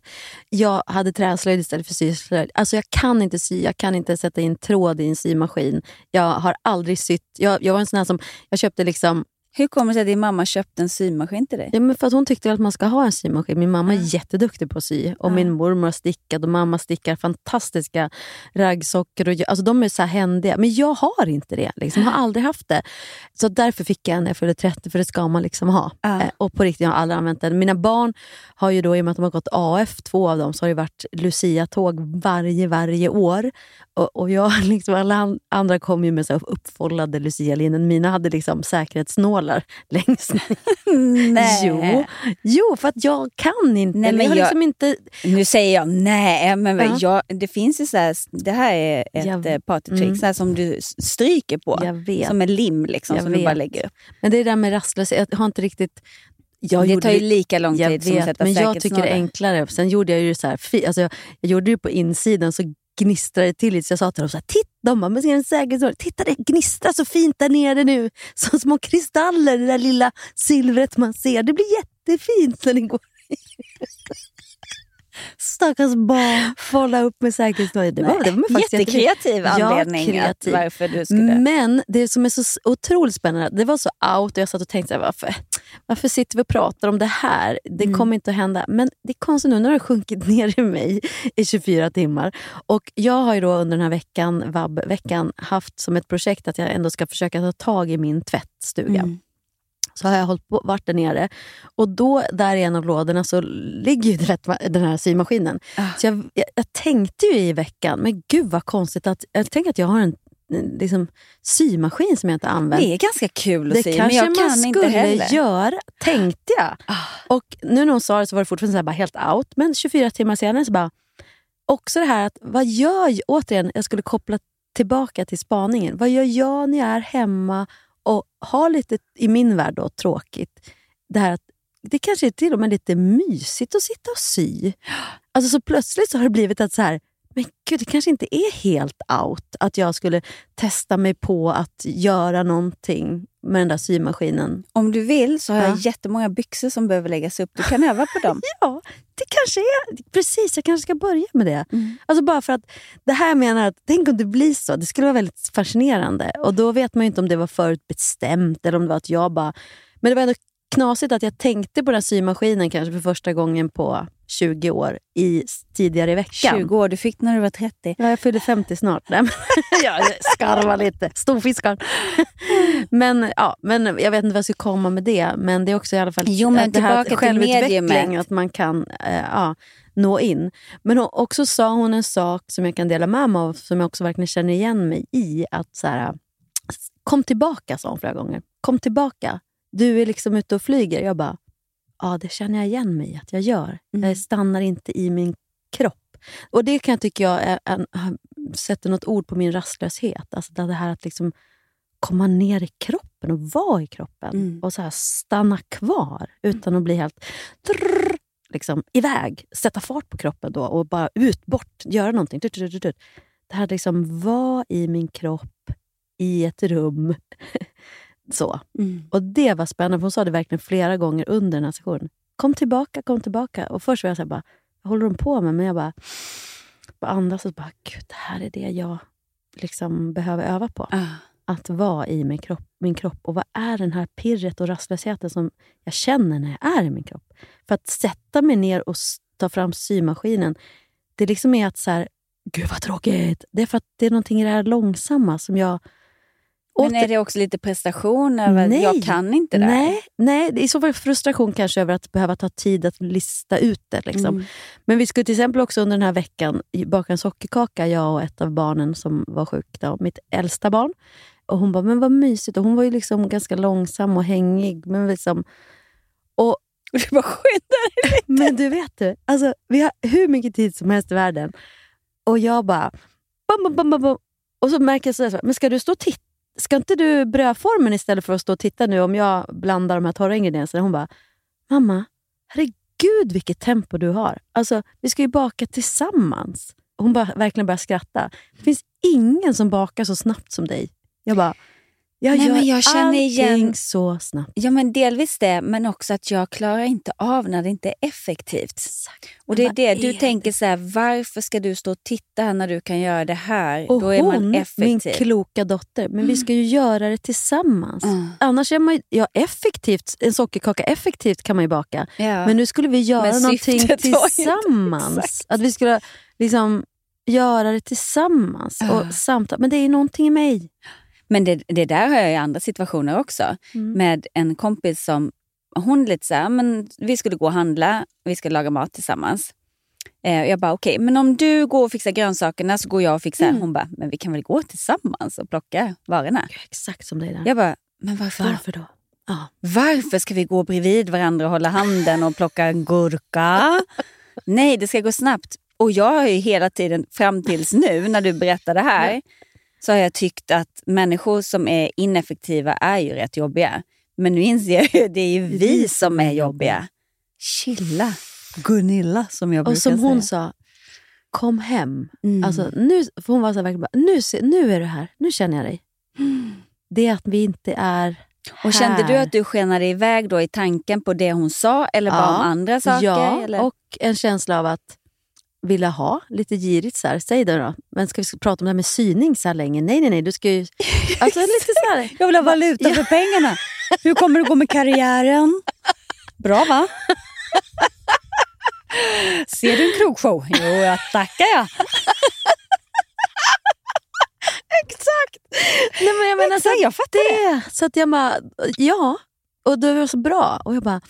Jag hade träslöjd istället för syslöjd. Alltså jag kan inte sy, jag kan inte sätta in tråd i en symaskin. Jag har aldrig sytt. Jag, jag var en sån här som, jag köpte liksom hur kommer det sig att din mamma köpte en symaskin till dig? Ja, men för att hon tyckte att man ska ha en symaskin. Min mamma är jätteduktig på att sy. Och Ja. min mormor har stickat och mamma stickar fantastiska raggsockor. Och, alltså, de är så här händiga. Men jag har inte det. Liksom. Jag har aldrig haft det. Så därför fick jag en när jag fyllde 30, för det ska man liksom ha. Eh, och på riktigt, jag har aldrig använt den. Mina barn har ju då, i och med att de har gått AF, två av dem, så har det varit Lucia-tåg varje, varje år. Och, och jag, [laughs] liksom, alla an- andra kom ju med så uppfollade Lucia-linnen. Mina hade liksom säkerhetsnålar längst ner. [laughs] Nej. Jo, jo, för att jag kan inte. Nej, men jag liksom inte... Nu säger jag nej, men Ja. jag, det finns ju så här, det här är ett Jag- jag, partytrick mm. så här som du stryker på. Vet. Som är lim liksom, Jag som du bara vet. lägger upp. Men det är det där med rastlöshet. Jag har inte riktigt... Jag det tar ju lika lång tid som att vet, sätta men jag tycker det är enklare. Sen gjorde jag ju så här, alltså jag, jag gjorde det på insidan så gnistrade det till lite. Så jag sa till dem så här, titta, de bara, men ser en säkerhetsnål? Titta det gnistrar så fint där nere nu. [laughs] Som små kristaller, det där lilla silvret man ser. Det blir jättefint när ni går [laughs] Stackars barn. Folla upp med säkerhetsnålar. Det var, det var faktiskt. Jättekreativ Ja, anledning kreativ. Att varför du skulle... Men det som är så otroligt spännande, det var så out och jag satt och tänkte så här, varför, varför sitter vi och pratar om det här? Det Mm. kommer inte att hända. Men det är konstigt nu, har det sjunkit [laughs] ner i mig i 24 timmar. Och jag har ju då under den här veckan, vab-veckan, haft som ett projekt att jag ändå ska försöka ta tag i min tvättstuga. Mm. Så har jag hållit på, varit där nere. Och då, där i en av lådorna, så ligger ju den här symaskinen. Ah. Så jag, jag, jag tänkte ju i veckan, men gud vad konstigt att jag tänker att jag har en, liksom, symaskin som jag inte använt. Det är ganska kul att Det se, men kanske jag man kan inte skulle heller. göra, tänkte jag. Ah. Och nu när hon sa det så var det fortfarande så bara helt out. Men 24 timmar senare så bara... Också det här att, vad gör jag? Återigen, jag skulle koppla tillbaka till spaningen. Vad gör jag när jag är hemma och har lite, i min värld då, tråkigt? Det här att det kanske är till och med lite mysigt att sitta och sy. Alltså så plötsligt så har det blivit att så här, men gud, det kanske inte är helt out att jag skulle testa mig på att göra någonting med den där symaskinen. Om du vill så har jag Ja. jättemånga byxor som behöver läggas upp. Du kan öva på dem. [laughs] Ja, det kanske är... Precis, jag kanske ska börja med det. Mm. Alltså bara för att det här menar att, tänk om det blir så. Det skulle vara väldigt fascinerande. Och då vet man inte om det var förutbestämt eller om det var att jag bara... Men det var ändå knasigt att jag tänkte på den här symaskinen kanske för första gången på 20 år i, tidigare i veckan. 20 år, du fick när du var 30. Ja, jag fyller 50 snart. Nej, [laughs] jag skarvar lite. Storfiskar. men, ja, men jag vet inte vad jag ska komma med det. Men det är också i alla fall jo, men det här till självutveckling. mediumet. Att man kan eh, ja, nå in. Men hon, också sa hon en sak som jag kan dela med mig av, som jag också verkligen känner igen mig i. Att så här, Kom tillbaka, sa hon flera gånger. Kom tillbaka. Du är liksom ute och flyger. Jag bara, ja det känner jag igen mig att jag gör. Mm. Jag stannar inte i min kropp. Och det kan jag tycka jag är en, sätter något ord på min rastlöshet. Alltså det här att liksom komma ner i kroppen och vara i kroppen. Mm. Och så stanna kvar utan att bli helt drrr, liksom, iväg. Sätta fart på kroppen då och bara ut, bort, göra någonting. Det här liksom vara i min kropp, i ett rum. Så. Mm. Och det var spännande, för hon sa det verkligen flera gånger under den här sessionen. Kom tillbaka, kom tillbaka. Och först var jag så här, bara, vad håller de på med? Men jag bara, bara andas och bara, gud, det här är det jag liksom behöver öva på. Ah. Att vara i min kropp, min kropp. Och vad är den här pirret och rastlösheten som jag känner när jag är i min kropp? För att sätta mig ner och ta fram symaskinen, det liksom är att så här, gud vad tråkigt. Det är för att det är någonting i det här långsamma som jag... Men är det också lite prestation över Nej. jag kan inte det? Nej, nej, i så fall frustration kanske över att behöva ta tid att lista ut det. Liksom. Mm. Men vi skulle till exempel också under den här veckan baka en sockerkaka, jag och ett av barnen som var sjukt, mitt äldsta barn. Och Hon bara, men vad mysigt. Och hon var ju liksom ganska långsam och hängig. Men, liksom, och, [laughs] Du bara skyndar [laughs] dig. men du vet du, alltså, vi har hur mycket tid som helst i världen. Och jag bara... Bam, bam, bam, bam. Och så märker jag så här, men ska du stå och titta? Ska inte du brödformen istället för att stå och titta nu om jag blandar de här torra ingredienserna? Hon bara, mamma, herregud vilket tempo du har. Alltså, vi ska ju baka tillsammans. Hon bara verkligen började skratta. Det finns ingen som bakar så snabbt som dig. Jag bara, jag Nej, gör men jag känner allting igen- så snabbt. Ja, men delvis det, men också att jag klarar inte av när det inte är effektivt. Och det är det, du är tänker så här, varför ska du stå och titta här när du kan göra det här? Och Då är man hon, min effektiv. kloka dotter, men vi ska ju göra det tillsammans. Mm. Annars är man ja, effektivt, en sockerkaka effektivt kan man ju baka. Ja. Men nu skulle vi göra någonting tillsammans. exakt. Att vi skulle liksom göra det tillsammans. Ja. Och samtal. Men det är någonting i mig. Men det, det där har jag i andra situationer också. Mm. Med en kompis som, hon lite så här, men vi skulle gå och handla, vi ska laga mat tillsammans. Eh, jag bara, okej, men om du går och fixar grönsakerna så går jag och fixar. Mm. Hon bara, men vi kan väl gå tillsammans och plocka varorna? Exakt som dig där. Jag bara, men varför? Varför då? Ja. Varför ska vi gå bredvid varandra och hålla handen och plocka en gurka? [laughs] Nej, det ska gå snabbt. Och jag har ju hela tiden, fram tills nu när du berättar det här, så har jag tyckt att människor som är ineffektiva är ju rätt jobbiga. Men nu inser jag ju att det är ju vi som är jobbiga. Chilla. Gunilla som jag Och brukar som hon säga. sa, kom hem. Mm. Alltså, nu, för hon var så här, verkligen bara, nu, nu är du här, nu känner jag dig. [gasps] Det är att vi inte är och kände du här. att du skenade iväg då i tanken på det hon sa eller bara Ja. om andra saker? Ja, eller? och en känsla av att vilja ha lite girigt. Så här. Säg det då. Men ska vi prata om det här med syning så här länge? Nej, nej, nej. Du ska ju... [laughs] Alltså lite så här. Jag vill ha valuta Ja. för pengarna. Hur kommer det gå med karriären? Bra va? Ser du en krogshow? Jo, jag tackar jag. Exakt! Nej, men jag menar så Exakt, att jag fattar det. Så att jag bara, ja. Och det var så bra. Och jag bara,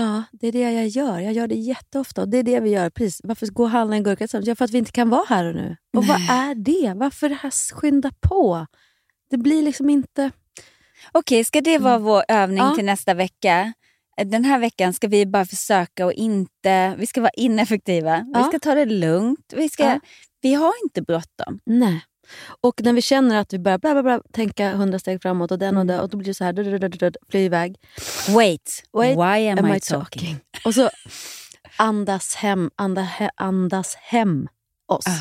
ja, det är det jag gör. Jag gör det jätteofta. Och det är det vi gör. Precis. Varför gå och handla en gurka tillsammans? Ja, för att vi inte kan vara här och nu. Och vad är det? Varför det här skynda på? Det blir liksom inte... Okej, ska det vara vår övning Ja. till nästa vecka? Den här veckan ska vi bara försöka och inte... Vi ska vara ineffektiva. Vi Ja. ska ta det lugnt. Vi, ska, Ja. vi har inte bråttom. Nej. Och när vi känner att vi börjar bla, bla, bla, tänka hundra steg framåt och den och Mm. det, och då blir det så här, dud, flyr iväg. Wait, Wait, why am, Am I, I talking? talking? Och så andas hem, anda, he, andas hem oss. Ah.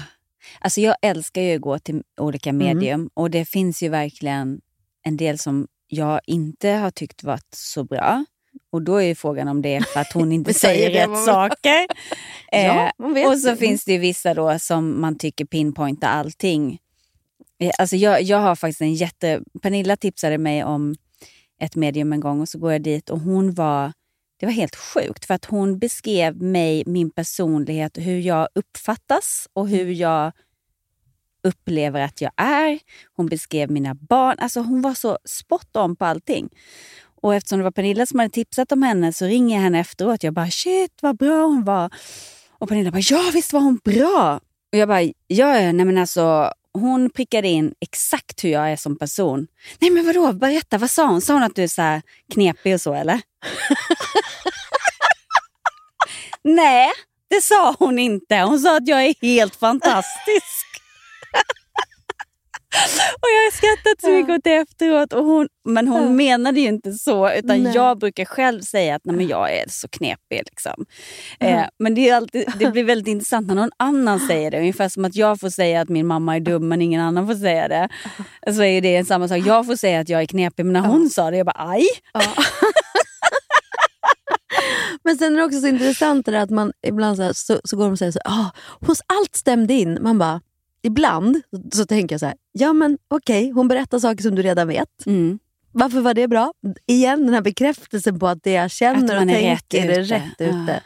Alltså jag älskar ju att gå till olika Mm. medium och det finns ju verkligen en del som jag inte har tyckt varit så bra. Och då är ju frågan om det är för att hon [laughs] inte säger rätt saker. Ja, Eh, och så det. finns det ju vissa då som man tycker pinpointar allting. Eh, Alltså jag, jag har faktiskt en jätte... Pernilla tipsade mig om ett medium en gång och så går jag dit och hon var det var helt sjukt för att hon beskrev mig, min personlighet, hur jag uppfattas och hur jag upplever att jag är. Hon beskrev mina barn. Alltså hon var så spot on på allting. Och eftersom det var Pernilla som hade tipsat om henne så ringer jag henne efteråt. Jag bara shit vad bra hon var. Och Pernilla bara ja visst var hon bra. Och jag bara ja, nej men alltså hon prickade in exakt hur jag är som person. Nej men vadå, berätta, vad sa hon? Sa hon att du är så knepig och så eller? [laughs] Nej, det sa hon inte. Hon sa att jag är helt fantastisk. [laughs] och Jag har skrattat så mycket åt det efteråt. Och hon, men hon menade ju inte så. Utan nej. Jag brukar själv säga att nej, men jag är så knepig. Liksom. Mm. Eh, men det, är alltid, det blir [laughs] väldigt intressant när någon annan säger det. Ungefär som att jag får säga att min mamma är dum men ingen annan får säga det. Så är det samma sak. Jag får säga att jag är knepig men när hon sa det, jag bara aj. Ja. [laughs] Men sen är det också så intressant det att man ibland så, här, så, så, går de och säger så ah, hos allt stämde in. Man bara, ibland så tänker jag så här, ja men okej, okay, hon berättar saker som du redan vet. Mm. Varför var det bra? Igen, den här bekräftelsen på att det jag känner och tänker är rätt ute.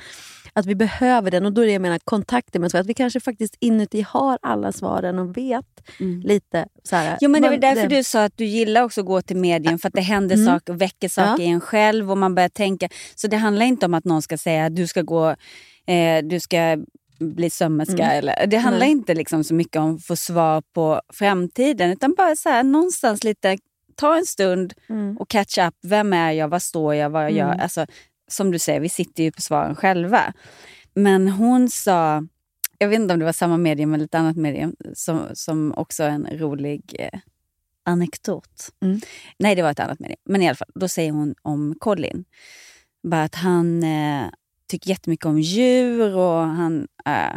Att vi behöver den och då är det jag menar kontakten med Att vi kanske faktiskt inuti har alla svaren och vet mm. lite. Så här, jo, men det var därför det... du sa att du gillar också att gå till medium. För att det händer mm. saker och väcker saker ja. i en själv och man börjar tänka. Så det handlar inte om att någon ska säga att du ska gå eh, du ska bli sömmerska. Mm. Eller, det handlar inte liksom så mycket om att få svar på framtiden utan bara så här, någonstans lite ta en stund mm. och catch up. Vem är jag? Vad står jag? Vad jag mm. gör? Alltså, som du säger, vi sitter ju på svaren själva. Men hon sa, jag vet inte om det var samma medium eller ett annat medium, som, som också en rolig eh, anekdot. Mm. Nej, det var ett annat medium. Men i alla fall, då säger hon om Colin. Bara att han eh, tycker jättemycket om djur och han, eh,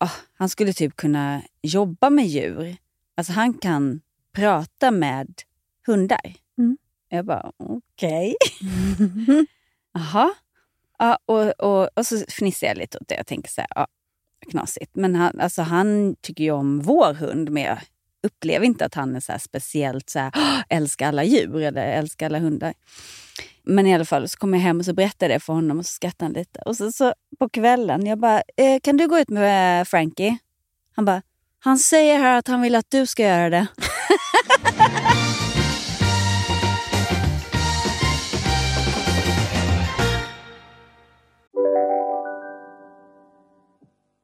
oh, han skulle typ kunna jobba med djur. Alltså han kan prata med hundar. Mm. Jag bara, okej. Okay. [laughs] Jaha. Ja, och, och, och så fnissar jag lite åt det. Jag tänker så här, ja, knasigt. Men han, alltså, han tycker ju om vår hund, men jag upplever inte att han är så speciellt så här, älskar alla djur eller älskar alla hundar. Men i alla fall så kom jag hem och så berättade det för honom och så skrattade han lite. Och så, så på kvällen, jag bara, eh, kan du gå ut med eh, Frankie? Han bara, han säger här att han vill att du ska göra det. [laughs]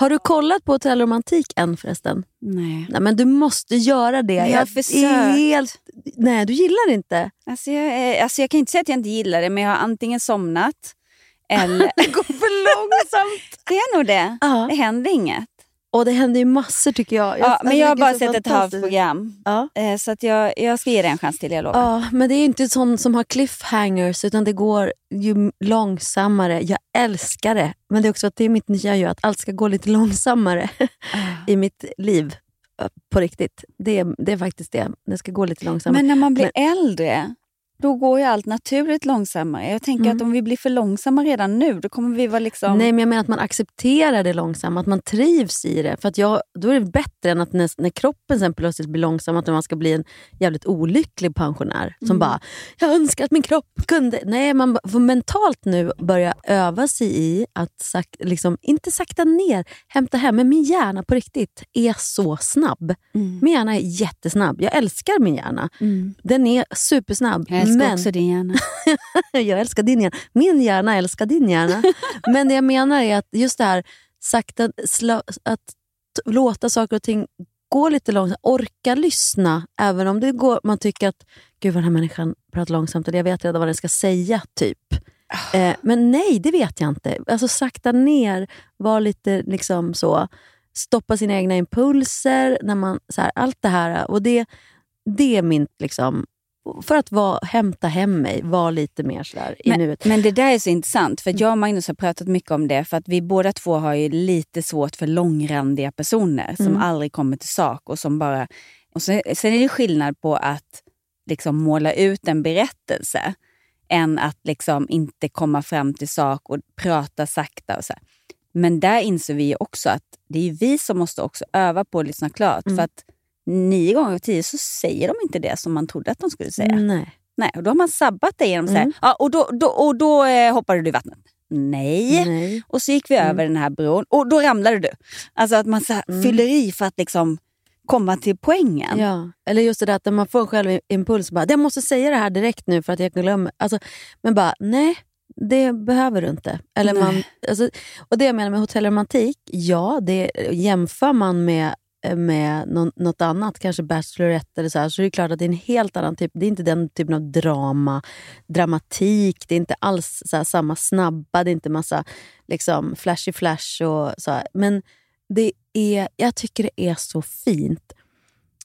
Har du kollat på Hotell Romantik än förresten? Nej. Nej men du måste göra det. Jag har försökt. Helt... Nej, du gillar det inte? Alltså jag, alltså jag kan inte säga att jag inte gillar det, men jag har antingen somnat [laughs] eller... det går för långsamt. det är nog det. Uh Det händer inget. Och det händer ju massor tycker jag. jag ja, men jag har bara sett ett halvt program. Ja. Eh, så att jag, jag ska ge det en chans till, jag lovar. Ja, men det är inte sånt som har cliffhangers utan det går ju långsammare. Jag älskar det. Men det är också att det är mitt nya ju, att allt ska gå lite [laughs] långsammare i mitt liv. På riktigt. Det, det är faktiskt det. Det ska gå lite långsammare. Men när man blir men, äldre, då går ju allt naturligt långsammare. Jag tänker Mm. att om vi blir för långsamma redan nu, då kommer vi vara liksom... Nej, men jag menar att man accepterar det långsamma, att man trivs i det. För att jag, Då är det bättre än att när, när kroppen sen plötsligt blir långsam, att man ska bli en jävligt olycklig pensionär som Mm. bara “jag önskar att min kropp kunde...” Nej, man får mentalt nu börja öva sig i att sak, liksom, inte sakta ner, hämta hem. Men min hjärna på riktigt är så snabb. Min hjärna är jättesnabb. Jag älskar min hjärna. Den är supersnabb. Jag älskar men... också din hjärna. [laughs] jag älskar din hjärna. Min hjärna älskar din hjärna. [laughs] Men det jag menar är att just det här sakta, sla, att låta saker och ting gå lite långsamt. Orka lyssna, även om det går, man tycker att gud vad den här människan pratar långsamt eller jag vet redan vad den ska säga. typ. Eh, men nej, det vet jag inte. Alltså sakta ner, var lite liksom så. Stoppa sina egna impulser. När man, så här, allt det här. Och det, det är min liksom, för att vara, hämta hem mig, vara lite mer sådär i Men, nuet. men det där är så intressant, för jag och Magnus har pratat mycket om det. För att vi båda två har ju lite svårt för långrandiga personer som Mm. aldrig kommer till sak. och som bara... Och sen, sen är det skillnad på att liksom måla ut en berättelse än att liksom inte komma fram till sak och prata sakta. Och så här. Men där inser vi också att det är vi som måste också öva på att lyssna klart. Mm. För att nio gånger av tio så säger de inte det som man trodde att de skulle säga. Nej. Nej, och då har man sabbat det genom att säga Mm. ja, och då, då, och då eh, hoppade du i vattnet. Nej. Nej. Och så gick vi över den här bron och då ramlade du. Alltså att man så här Mm. fyller i för att liksom komma till poängen. Ja. Eller just det där att man får en självimpuls, bara, jag måste säga det här direkt nu för att jag glömmer. Alltså, men bara, nej, det behöver du inte. Eller Nej. man, alltså, och det jag menar med hotellromantik, ja, det jämför man med med någon, något annat, kanske Bachelorette eller så här, så är det klart att det är en helt annan typ. Det är inte den typen av drama, dramatik. Det är inte alls så här, samma snabba, det är inte massa liksom, flashy flash och så här. Men det är, jag tycker det är så fint.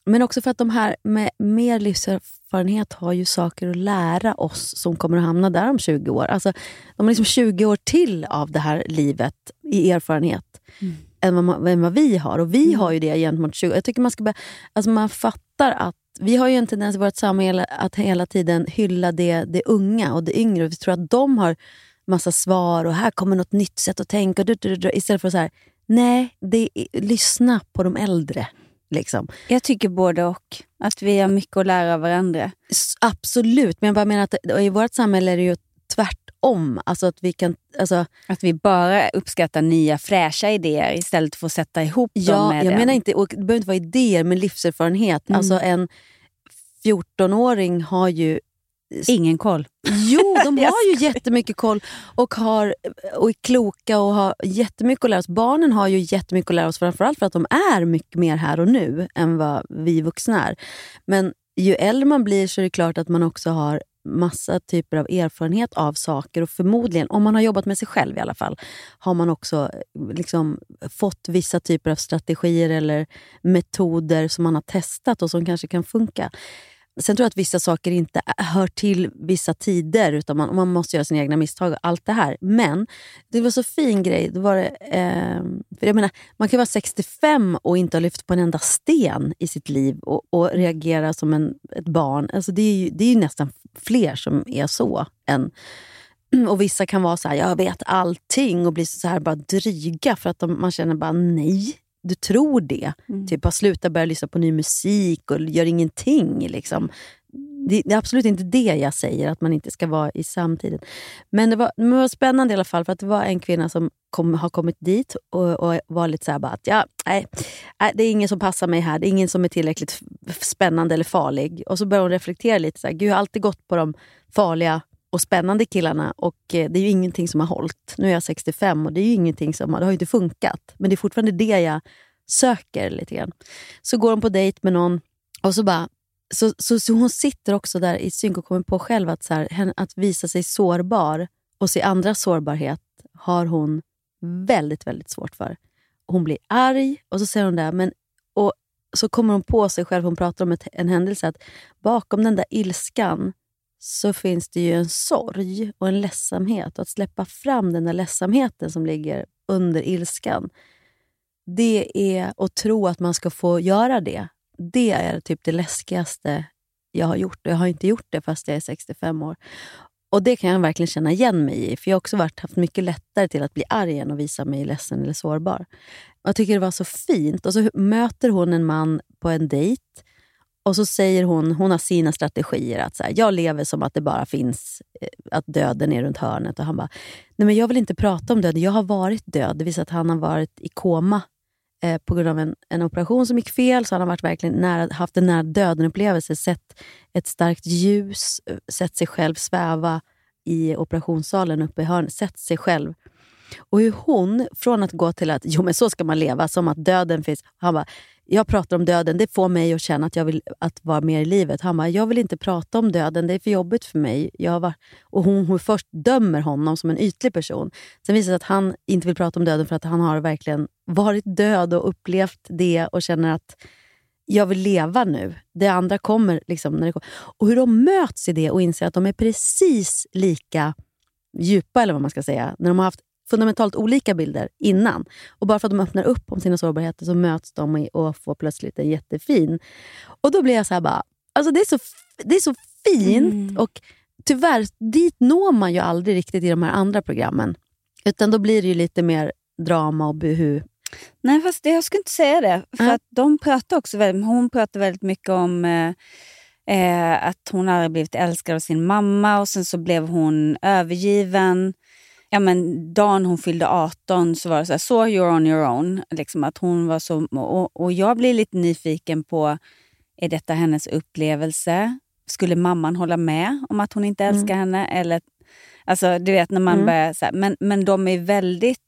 Men också för att de här med mer livserfarenhet har ju saker att lära oss som kommer att hamna där om 20 år. Alltså, de har liksom 20 år till av det här livet i erfarenhet mm än, vad än vad vi har. Och vi har ju det gentemot 20 Jag tycker man ska börja, alltså man fattar att vi har ju en tendens i vårt samhälle att hela tiden hylla det, det unga och det yngre. Vi tror att de har massa svar och här kommer något nytt sätt att tänka. Du, du, du, du, istället för så här, nej, det är, lyssna på de äldre. Liksom. Jag tycker både och. Att vi har mycket att lära av varandra. Absolut, men jag bara menar att i vårt samhälle är det ju tvärtom. Alltså att vi kan... Alltså, Att vi bara uppskattar nya fräscha idéer istället för att sätta ihop dem ja, med jag en. menar inte, och det behöver inte vara idéer, men livserfarenhet. Mm. Alltså en 14-åring har ju Ingen koll. Jo, [laughs] de har ju jättemycket koll och, har, och är kloka och har jättemycket att lära oss. Barnen har ju jättemycket att lära oss, framförallt för att de är mycket mer här och nu än vad vi vuxna är. Men ju äldre man blir så är det klart att man också har massa typer av erfarenhet av saker och förmodligen, om man har jobbat med sig själv i alla fall, har man också eh, liksom fått vissa typer av strategier eller metoder som man har testat och som kanske kan funka. Sen tror jag att vissa saker inte hör till vissa tider, utan man, man måste göra sina egna misstag och allt det här. Men det var så fin grej. Det var, eh, för jag menar, man kan vara 65 och inte ha lyft på en enda sten i sitt liv och, och reagera som en, ett barn. Alltså det, är ju, det är ju nästan fler som är så. än [clears throat] och Vissa kan vara så här, jag vet allting och bli så här bara dryga för att de, man känner bara nej. Du tror det. Typ bara sluta börja lyssna på ny musik och gör ingenting. Liksom. Det, det är absolut inte det jag säger, att man inte ska vara i samtiden. Men det var, men det var spännande i alla fall, för att det var en kvinna som kom, har kommit dit och, och var lite så här bara att ja, nej, nej, det är ingen som passar mig här. Det är ingen som är tillräckligt spännande eller farlig. Och så började hon reflektera lite. Så här, Gud, jag har alltid gått på de farliga och spännande killarna och eh, det är ju ingenting som har hållit. Nu är jag 65 och det är ju ingenting som har, det har ju inte funkat. Men det är fortfarande det jag söker lite grann. Så går hon på dejt med någon och så bara så, så, så hon sitter också där i synk och kommer på själv att, så här, att visa sig sårbar och se andras sårbarhet har hon väldigt, väldigt svårt för. Hon blir arg och så säger hon det, men, och så kommer hon på sig själv, hon pratar om ett, en händelse, att bakom den där ilskan så finns det ju en sorg och en ledsamhet. Och att släppa fram den där ledsamheten som ligger under ilskan, det är att tro att man ska få göra det. Det är typ det läskigaste jag har gjort. Och jag har inte gjort det fast jag är 65 år. Och Det kan jag verkligen känna igen mig i. För Jag har också varit, haft mycket lättare till att bli arg än att visa mig ledsen eller sårbar. Jag tycker det var så fint. Och så möter hon en man på en dejt och så säger hon, hon har sina strategier. att så här, Jag lever som att det bara finns, eh, att döden är runt hörnet. Och han bara, nej men jag vill inte prata om döden. Jag har varit död. Det visar att han har varit i koma eh, på grund av en, en operation som gick fel. Så han har varit verkligen nära, haft en nära döden-upplevelse. Sett ett starkt ljus, eh, sett sig själv sväva i operationssalen uppe i hörnet. Sett sig själv. Och hur hon, från att gå till att jo men så ska man leva, som att döden finns. Han bara, jag pratar om döden, det får mig att känna att jag vill att vara mer i livet. Han bara, jag vill inte prata om döden, det är för jobbigt för mig. Jag var, och hon, hon först dömer honom som en ytlig person. Sen visar det sig att han inte vill prata om döden för att han har verkligen varit död och upplevt det och känner att jag vill leva nu. Det andra kommer. Liksom, när det kommer. Och hur de möts i det och inser att de är precis lika djupa, eller vad man ska säga, när de har haft fundamentalt olika bilder innan. Och bara för att de öppnar upp om sina sårbarheter så möts de och får plötsligt en jättefin... Och då blir jag så här bara, alltså det är så, det är så fint. Mm. Och tyvärr, dit når man ju aldrig riktigt i de här andra programmen. Utan då blir det ju lite mer drama och buhu. Nej, fast det, jag skulle inte säga det. För mm. att de pratar också väldigt, hon pratar väldigt mycket om eh, eh, att hon hade blivit älskad av sin mamma och sen så blev hon övergiven ja, men dagen hon fyllde 18 så var det så här, så you're on your own. Liksom att hon var så, och, och jag blir lite nyfiken på, är detta hennes upplevelse? Skulle mamman hålla med om att hon inte mm. älskar mm. henne? Eller, alltså, du vet när man mm. börjar så här, men, men de är väldigt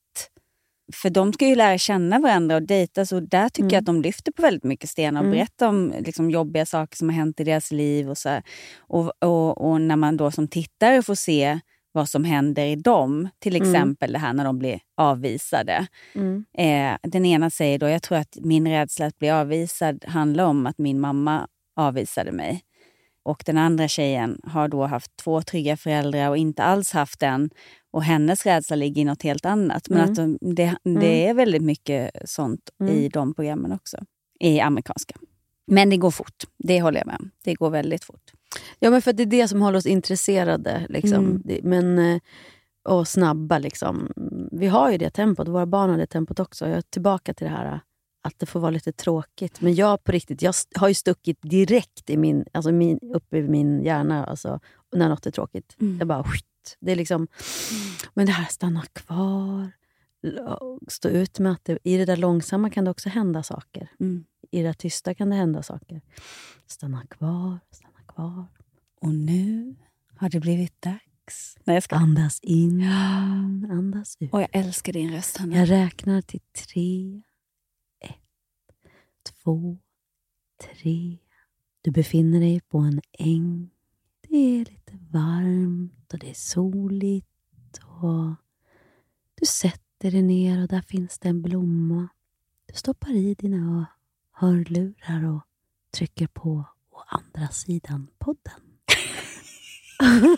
för de ska ju lära känna varandra och dejta, så där tycker mm. jag att de lyfter på väldigt mycket stenar och mm. berättar om liksom, jobbiga saker som har hänt i deras liv. Och, så och, och, och, när man då som tittare får se vad som händer i dem. Till mm. exempel mm. det här när de blir avvisade. Mm. Eh, den ena säger då, jag tror att min rädsla att bli avvisad handlar om att min mamma avvisade mig. Och den andra tjejen har då haft två trygga föräldrar och inte alls haft den. Och hennes rädsla ligger i något helt annat. Men mm. att de, det, det, mm. är väldigt mycket sånt i mm. de programmen också. I amerikanska. Men det går fort, det håller jag med om. Det går väldigt fort. Ja, men för det är det som håller oss intresserade. Liksom. Mm. Men, eh, och snabba. Liksom. Vi har ju det tempot, våra barn har det tempot också. Jag är tillbaka till det här att det får vara lite tråkigt. Men jag på riktigt, jag har ju stuckit direkt i min, alltså min, upp i min hjärna alltså, när något är tråkigt. Mm. Jag bara, skit. Det är liksom, men det här stanna kvar, stå ut med att det, i det där långsamma kan det också hända saker. Mm. I det tysta kan det hända saker. Stanna kvar, stanna kvar. Och nu har det blivit dags. Nej, jag ska. Andas in, [gasps] andas ut. Och jag älskar din röst, Hanna. Jag räknar till tre. Ett, två, tre. Du befinner dig på en äng. Det är lite varmt och det är soligt. Och du sätter dig ner och där finns det en blomma. Du stoppar i dina hörlurar och trycker på andra sidan-podden. [laughs]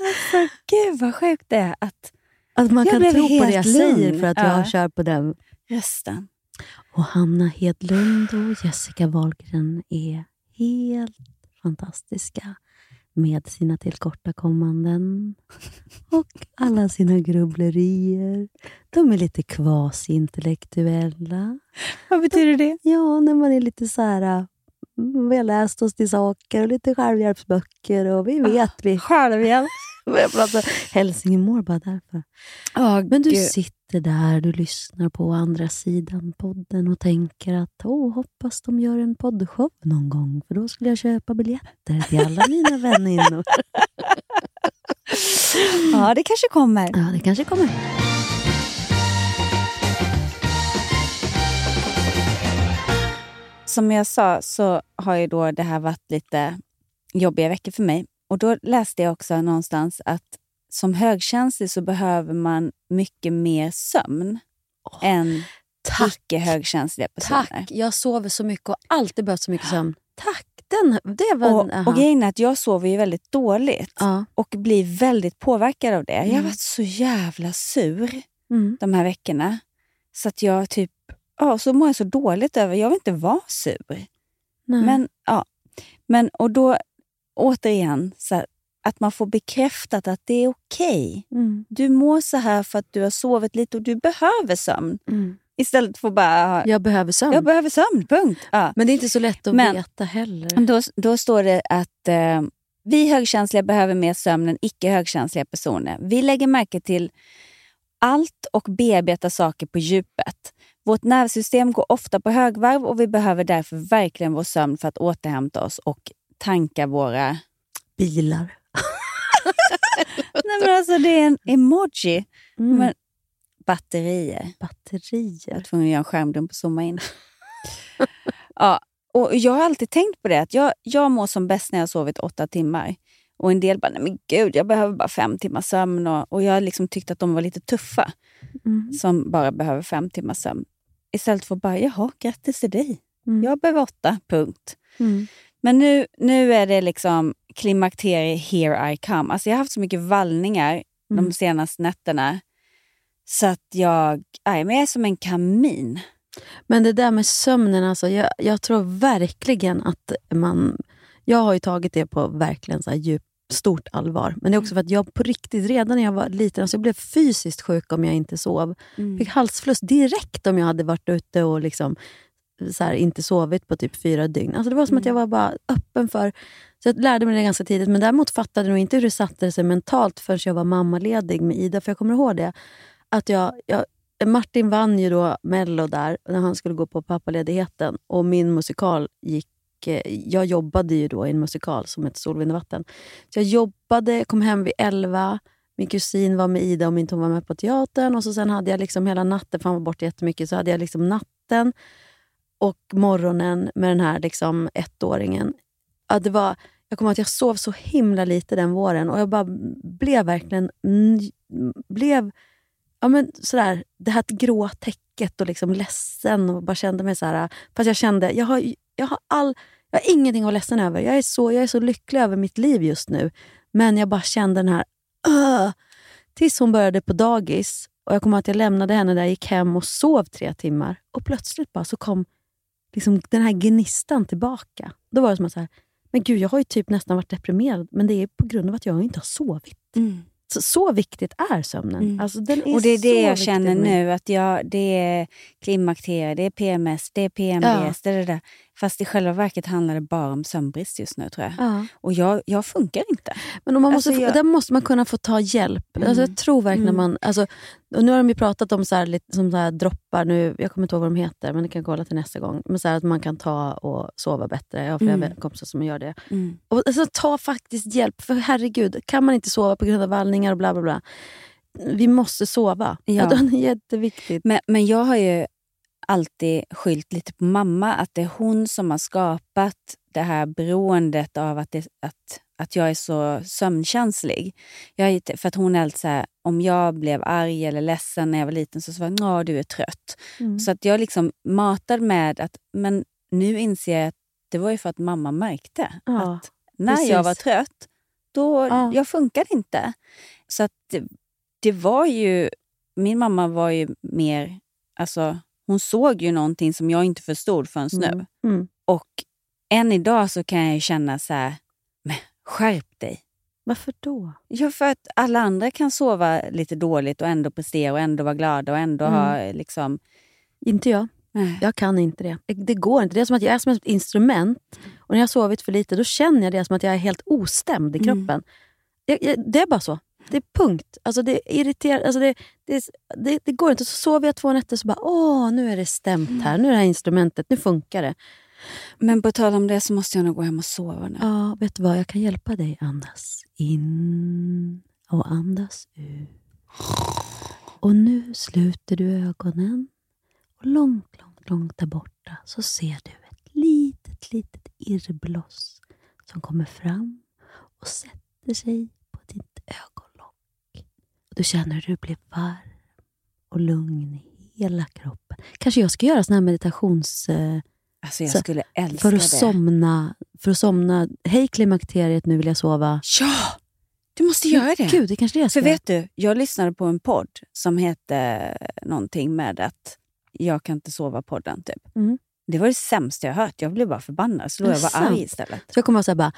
alltså, gud vad sjukt det är att Att man kan tro på det jag lugn. säger för att ja. jag kör på den rösten. Och Hanna Hedlund och Jessica Wahlgren är helt fantastiska med sina tillkortakommanden och alla sina grubblerier. De är lite kvasi-intellektuella. Vad betyder det? Ja, när man är lite så här... Vi har läst oss till saker och lite självhjälpsböcker och vi vet. Vi. Självhjälp? Hälsingemår bara därför. Oh, Men du Gud. sitter där, du lyssnar på andra sidan podden och tänker att åh, hoppas de gör en poddshow någon gång, för då skulle jag köpa biljetter till alla mina väninnor. ja, det kanske kommer. Ja, det kanske kommer. Som jag sa så har ju då det här varit lite jobbiga veckor för mig. Och Då läste jag också någonstans att som högkänslig så behöver man mycket mer sömn oh, än icke högkänsliga personer. Tack! Jag sover så mycket och alltid behövt så mycket sömn. [gasps] Tack! Den, det var och, en, och grejen är att jag sover ju väldigt dåligt ja. och blir väldigt påverkad av det. Mm. Jag har mm. varit så jävla sur mm. de här veckorna. Så att jag typ, ja, så mår jag så dåligt över, jag vill inte vara sur. Nej. Men, ja. Men, och då, återigen, så här, att man får bekräftat att det är okej. Mm. Du mår så här för att du har sovit lite och du behöver sömn. Mm. Istället för bara... Jag behöver sömn. Jag behöver sömn, punkt. Ja. Men det är inte så lätt att Men- veta heller. Då, då står det att eh, vi högkänsliga behöver mer sömn än icke högkänsliga personer. Vi lägger märke till allt och bearbetar saker på djupet. Vårt nervsystem går ofta på högvarv och vi behöver därför verkligen vår sömn för att återhämta oss och tanka våra... Bilar. [laughs] Nej, men alltså, det är en emoji. Mm. Men, batterier. Batterier. Jag var tvungen att göra en skärmdump och zooma in. [laughs] ja, och jag har alltid tänkt på det, att jag, jag mår som bäst när jag har sovit åtta timmar. Och en del bara, nej men gud, jag behöver bara fem timmars sömn. Och, och jag har liksom tyckt att de var lite tuffa, Mm. som bara behöver fem timmars sömn. Istället för att bara, jaha, grattis till dig. Mm. Jag behöver åtta, punkt. Mm. Men nu, nu är det liksom klimakterie, here I come. Alltså jag har haft så mycket vallningar Mm. de senaste nätterna. Så att jag, nej, men jag är som en kamin. Men det där med sömnen, alltså, jag, jag tror verkligen att man... Jag har ju tagit det på verkligen så här djupt, stort allvar. Men det är också för att jag på riktigt, redan när jag var liten, alltså jag blev fysiskt sjuk om jag inte sov. Mm. Fick halsfluss direkt om jag hade varit ute och liksom, så här, inte sovit på typ fyra dygn. Alltså det var som att jag var bara öppen för... Så jag lärde mig det ganska tidigt, men däremot fattade jag nog inte hur det satte sig mentalt förrän jag var mammaledig med Ida. För jag kommer ihåg det. Att jag, jag, Martin vann ju då Mello där, när han skulle gå på pappaledigheten. Och min musikal gick... Eh, jag jobbade ju då i en musikal som hette Sol, vind och vatten. Så jag jobbade, kom hem vid elva. Min kusin var med Ida och min hon var med på teatern. Och så sen hade jag liksom hela natten, för han var borta jättemycket, så hade jag liksom natten och morgonen med den här liksom ettåringen. Ja, det var, jag kommer ihåg att jag sov så himla lite den våren och jag bara blev verkligen... Blev ja, men sådär, det här grå täcket och liksom ledsen och bara kände mig så här. Fast jag kände, jag har, jag har, all, jag har ingenting att vara ledsen över. Jag är, så, jag är så lycklig över mitt liv just nu. Men jag bara kände den här... Uh, tills hon började på dagis. Och Jag kommer ihåg att jag lämnade henne där, gick hem och sov tre timmar. Och plötsligt bara så kom liksom den här gnistan tillbaka. Då var det som att så här, men gud, jag har ju typ nästan varit deprimerad, men det är på grund av att jag inte har sovit. Så, så viktigt är sömnen. Alltså, den är Mm. och det är det jag känner nu, att jag, det är klimakterie, det är PMS, det är PMDS, det är det där. Fast i själva verket handlar det bara om sömnbrist just nu tror jag. Ja. Och jag, jag funkar inte. Men man Alltså, måste, få- jag- där måste man kunna få ta hjälp. Alltså, jag tror verkligen Mm. man... Alltså, och nu har de ju pratat om så här, lite, som så här droppar, nu, jag kommer inte ihåg vad de heter, men det kan jag kolla till nästa gång. Men så här, att man kan ta och sova bättre. Jag har flera Mm. kompisar som gör det. Mm. Och, alltså, ta faktiskt hjälp, för herregud, kan man inte sova på grund av vallningar och bla bla bla. Vi måste sova. Ja. Ja. [laughs] Det är jätteviktigt. Men, men jag har ju alltid skyllt lite på mamma, att det är hon som har skapat det här beroendet av att, det, att, att jag är så sömnkänslig. Jag för att hon är alltid så här, om jag blev arg eller ledsen när jag var liten så sa hon ja du är trött. Mm. Så att jag liksom matad med att, men nu inser jag att det var ju för att mamma märkte Ja, att när jag precis. var trött, då Ja. jag funkar inte. Så att det, det var ju, min mamma var ju mer, alltså hon såg ju någonting som jag inte förstod förrän nu. Mm. Mm. Och än idag så kan jag känna så här, men skärp dig. Varför då? Ja, för att alla andra kan sova lite dåligt och ändå prestera och ändå vara glada och ändå Mm. ha liksom... Inte jag. Nej. Jag kan inte det. Det- går inte. Det är som att jag är som ett instrument. Och när jag har sovit för lite, då känner jag det som att jag är helt ostämd i Mm. kroppen. Jag, jag, det är bara så. Det är punkt. Alltså det irriterar... Alltså det, det, det, det går inte. Så sover jag två nätter så bara, åh, nu är det stämt här. Nu är det här instrumentet. Nu funkar det. Men på tal om det så måste jag nog gå hem och sova nu. Ja, vet du vad? Jag kan hjälpa dig. Andas in och andas ut. Och nu sluter du ögonen. Och långt, långt, långt där borta så ser du ett litet, litet irrbloss som kommer fram och sätter sig på ditt ögonlock. Och du känner hur du blir varm och lugn i hela kroppen. Kanske jag ska göra sån här meditations... eh, Alltså jag så- skulle älska för att det. somna. För att somna. Hej klimakteriet, nu vill jag sova. Ja! Du måste göra det. Gud, det kanske det jag ska För vet du, jag lyssnade på en podd som hette någonting med att jag kan inte sova podden typ. Mm. Det var det sämsta jag hört. Jag blev bara förbannad. Så då jag var Sant. arg istället. Så jag kommer att säga bara,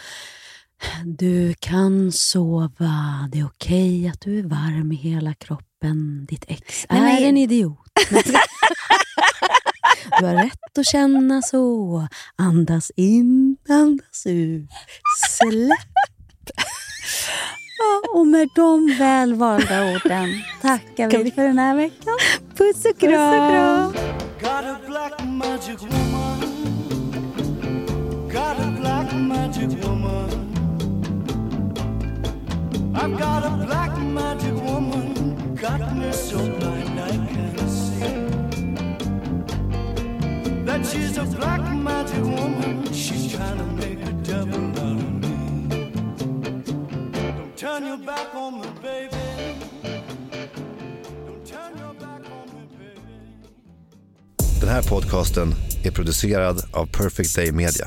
du kan sova. Det är okej att du är varm i hela kroppen. Ditt ex Nej, är men- en idiot. [laughs] Du har rätt att känna så. Andas in, andas ut. Släpp. Ja, och med de välvalda orden tackar vi för den här veckan. Puss och kram! I've got a black magic woman. Got me so blind I can't see. That she's a black magic woman. She's trying to make a devil out of me. Don't turn your back on me, baby. Don't turn your back on me, baby. Den här podcasten är producerad av Perfect Day Media.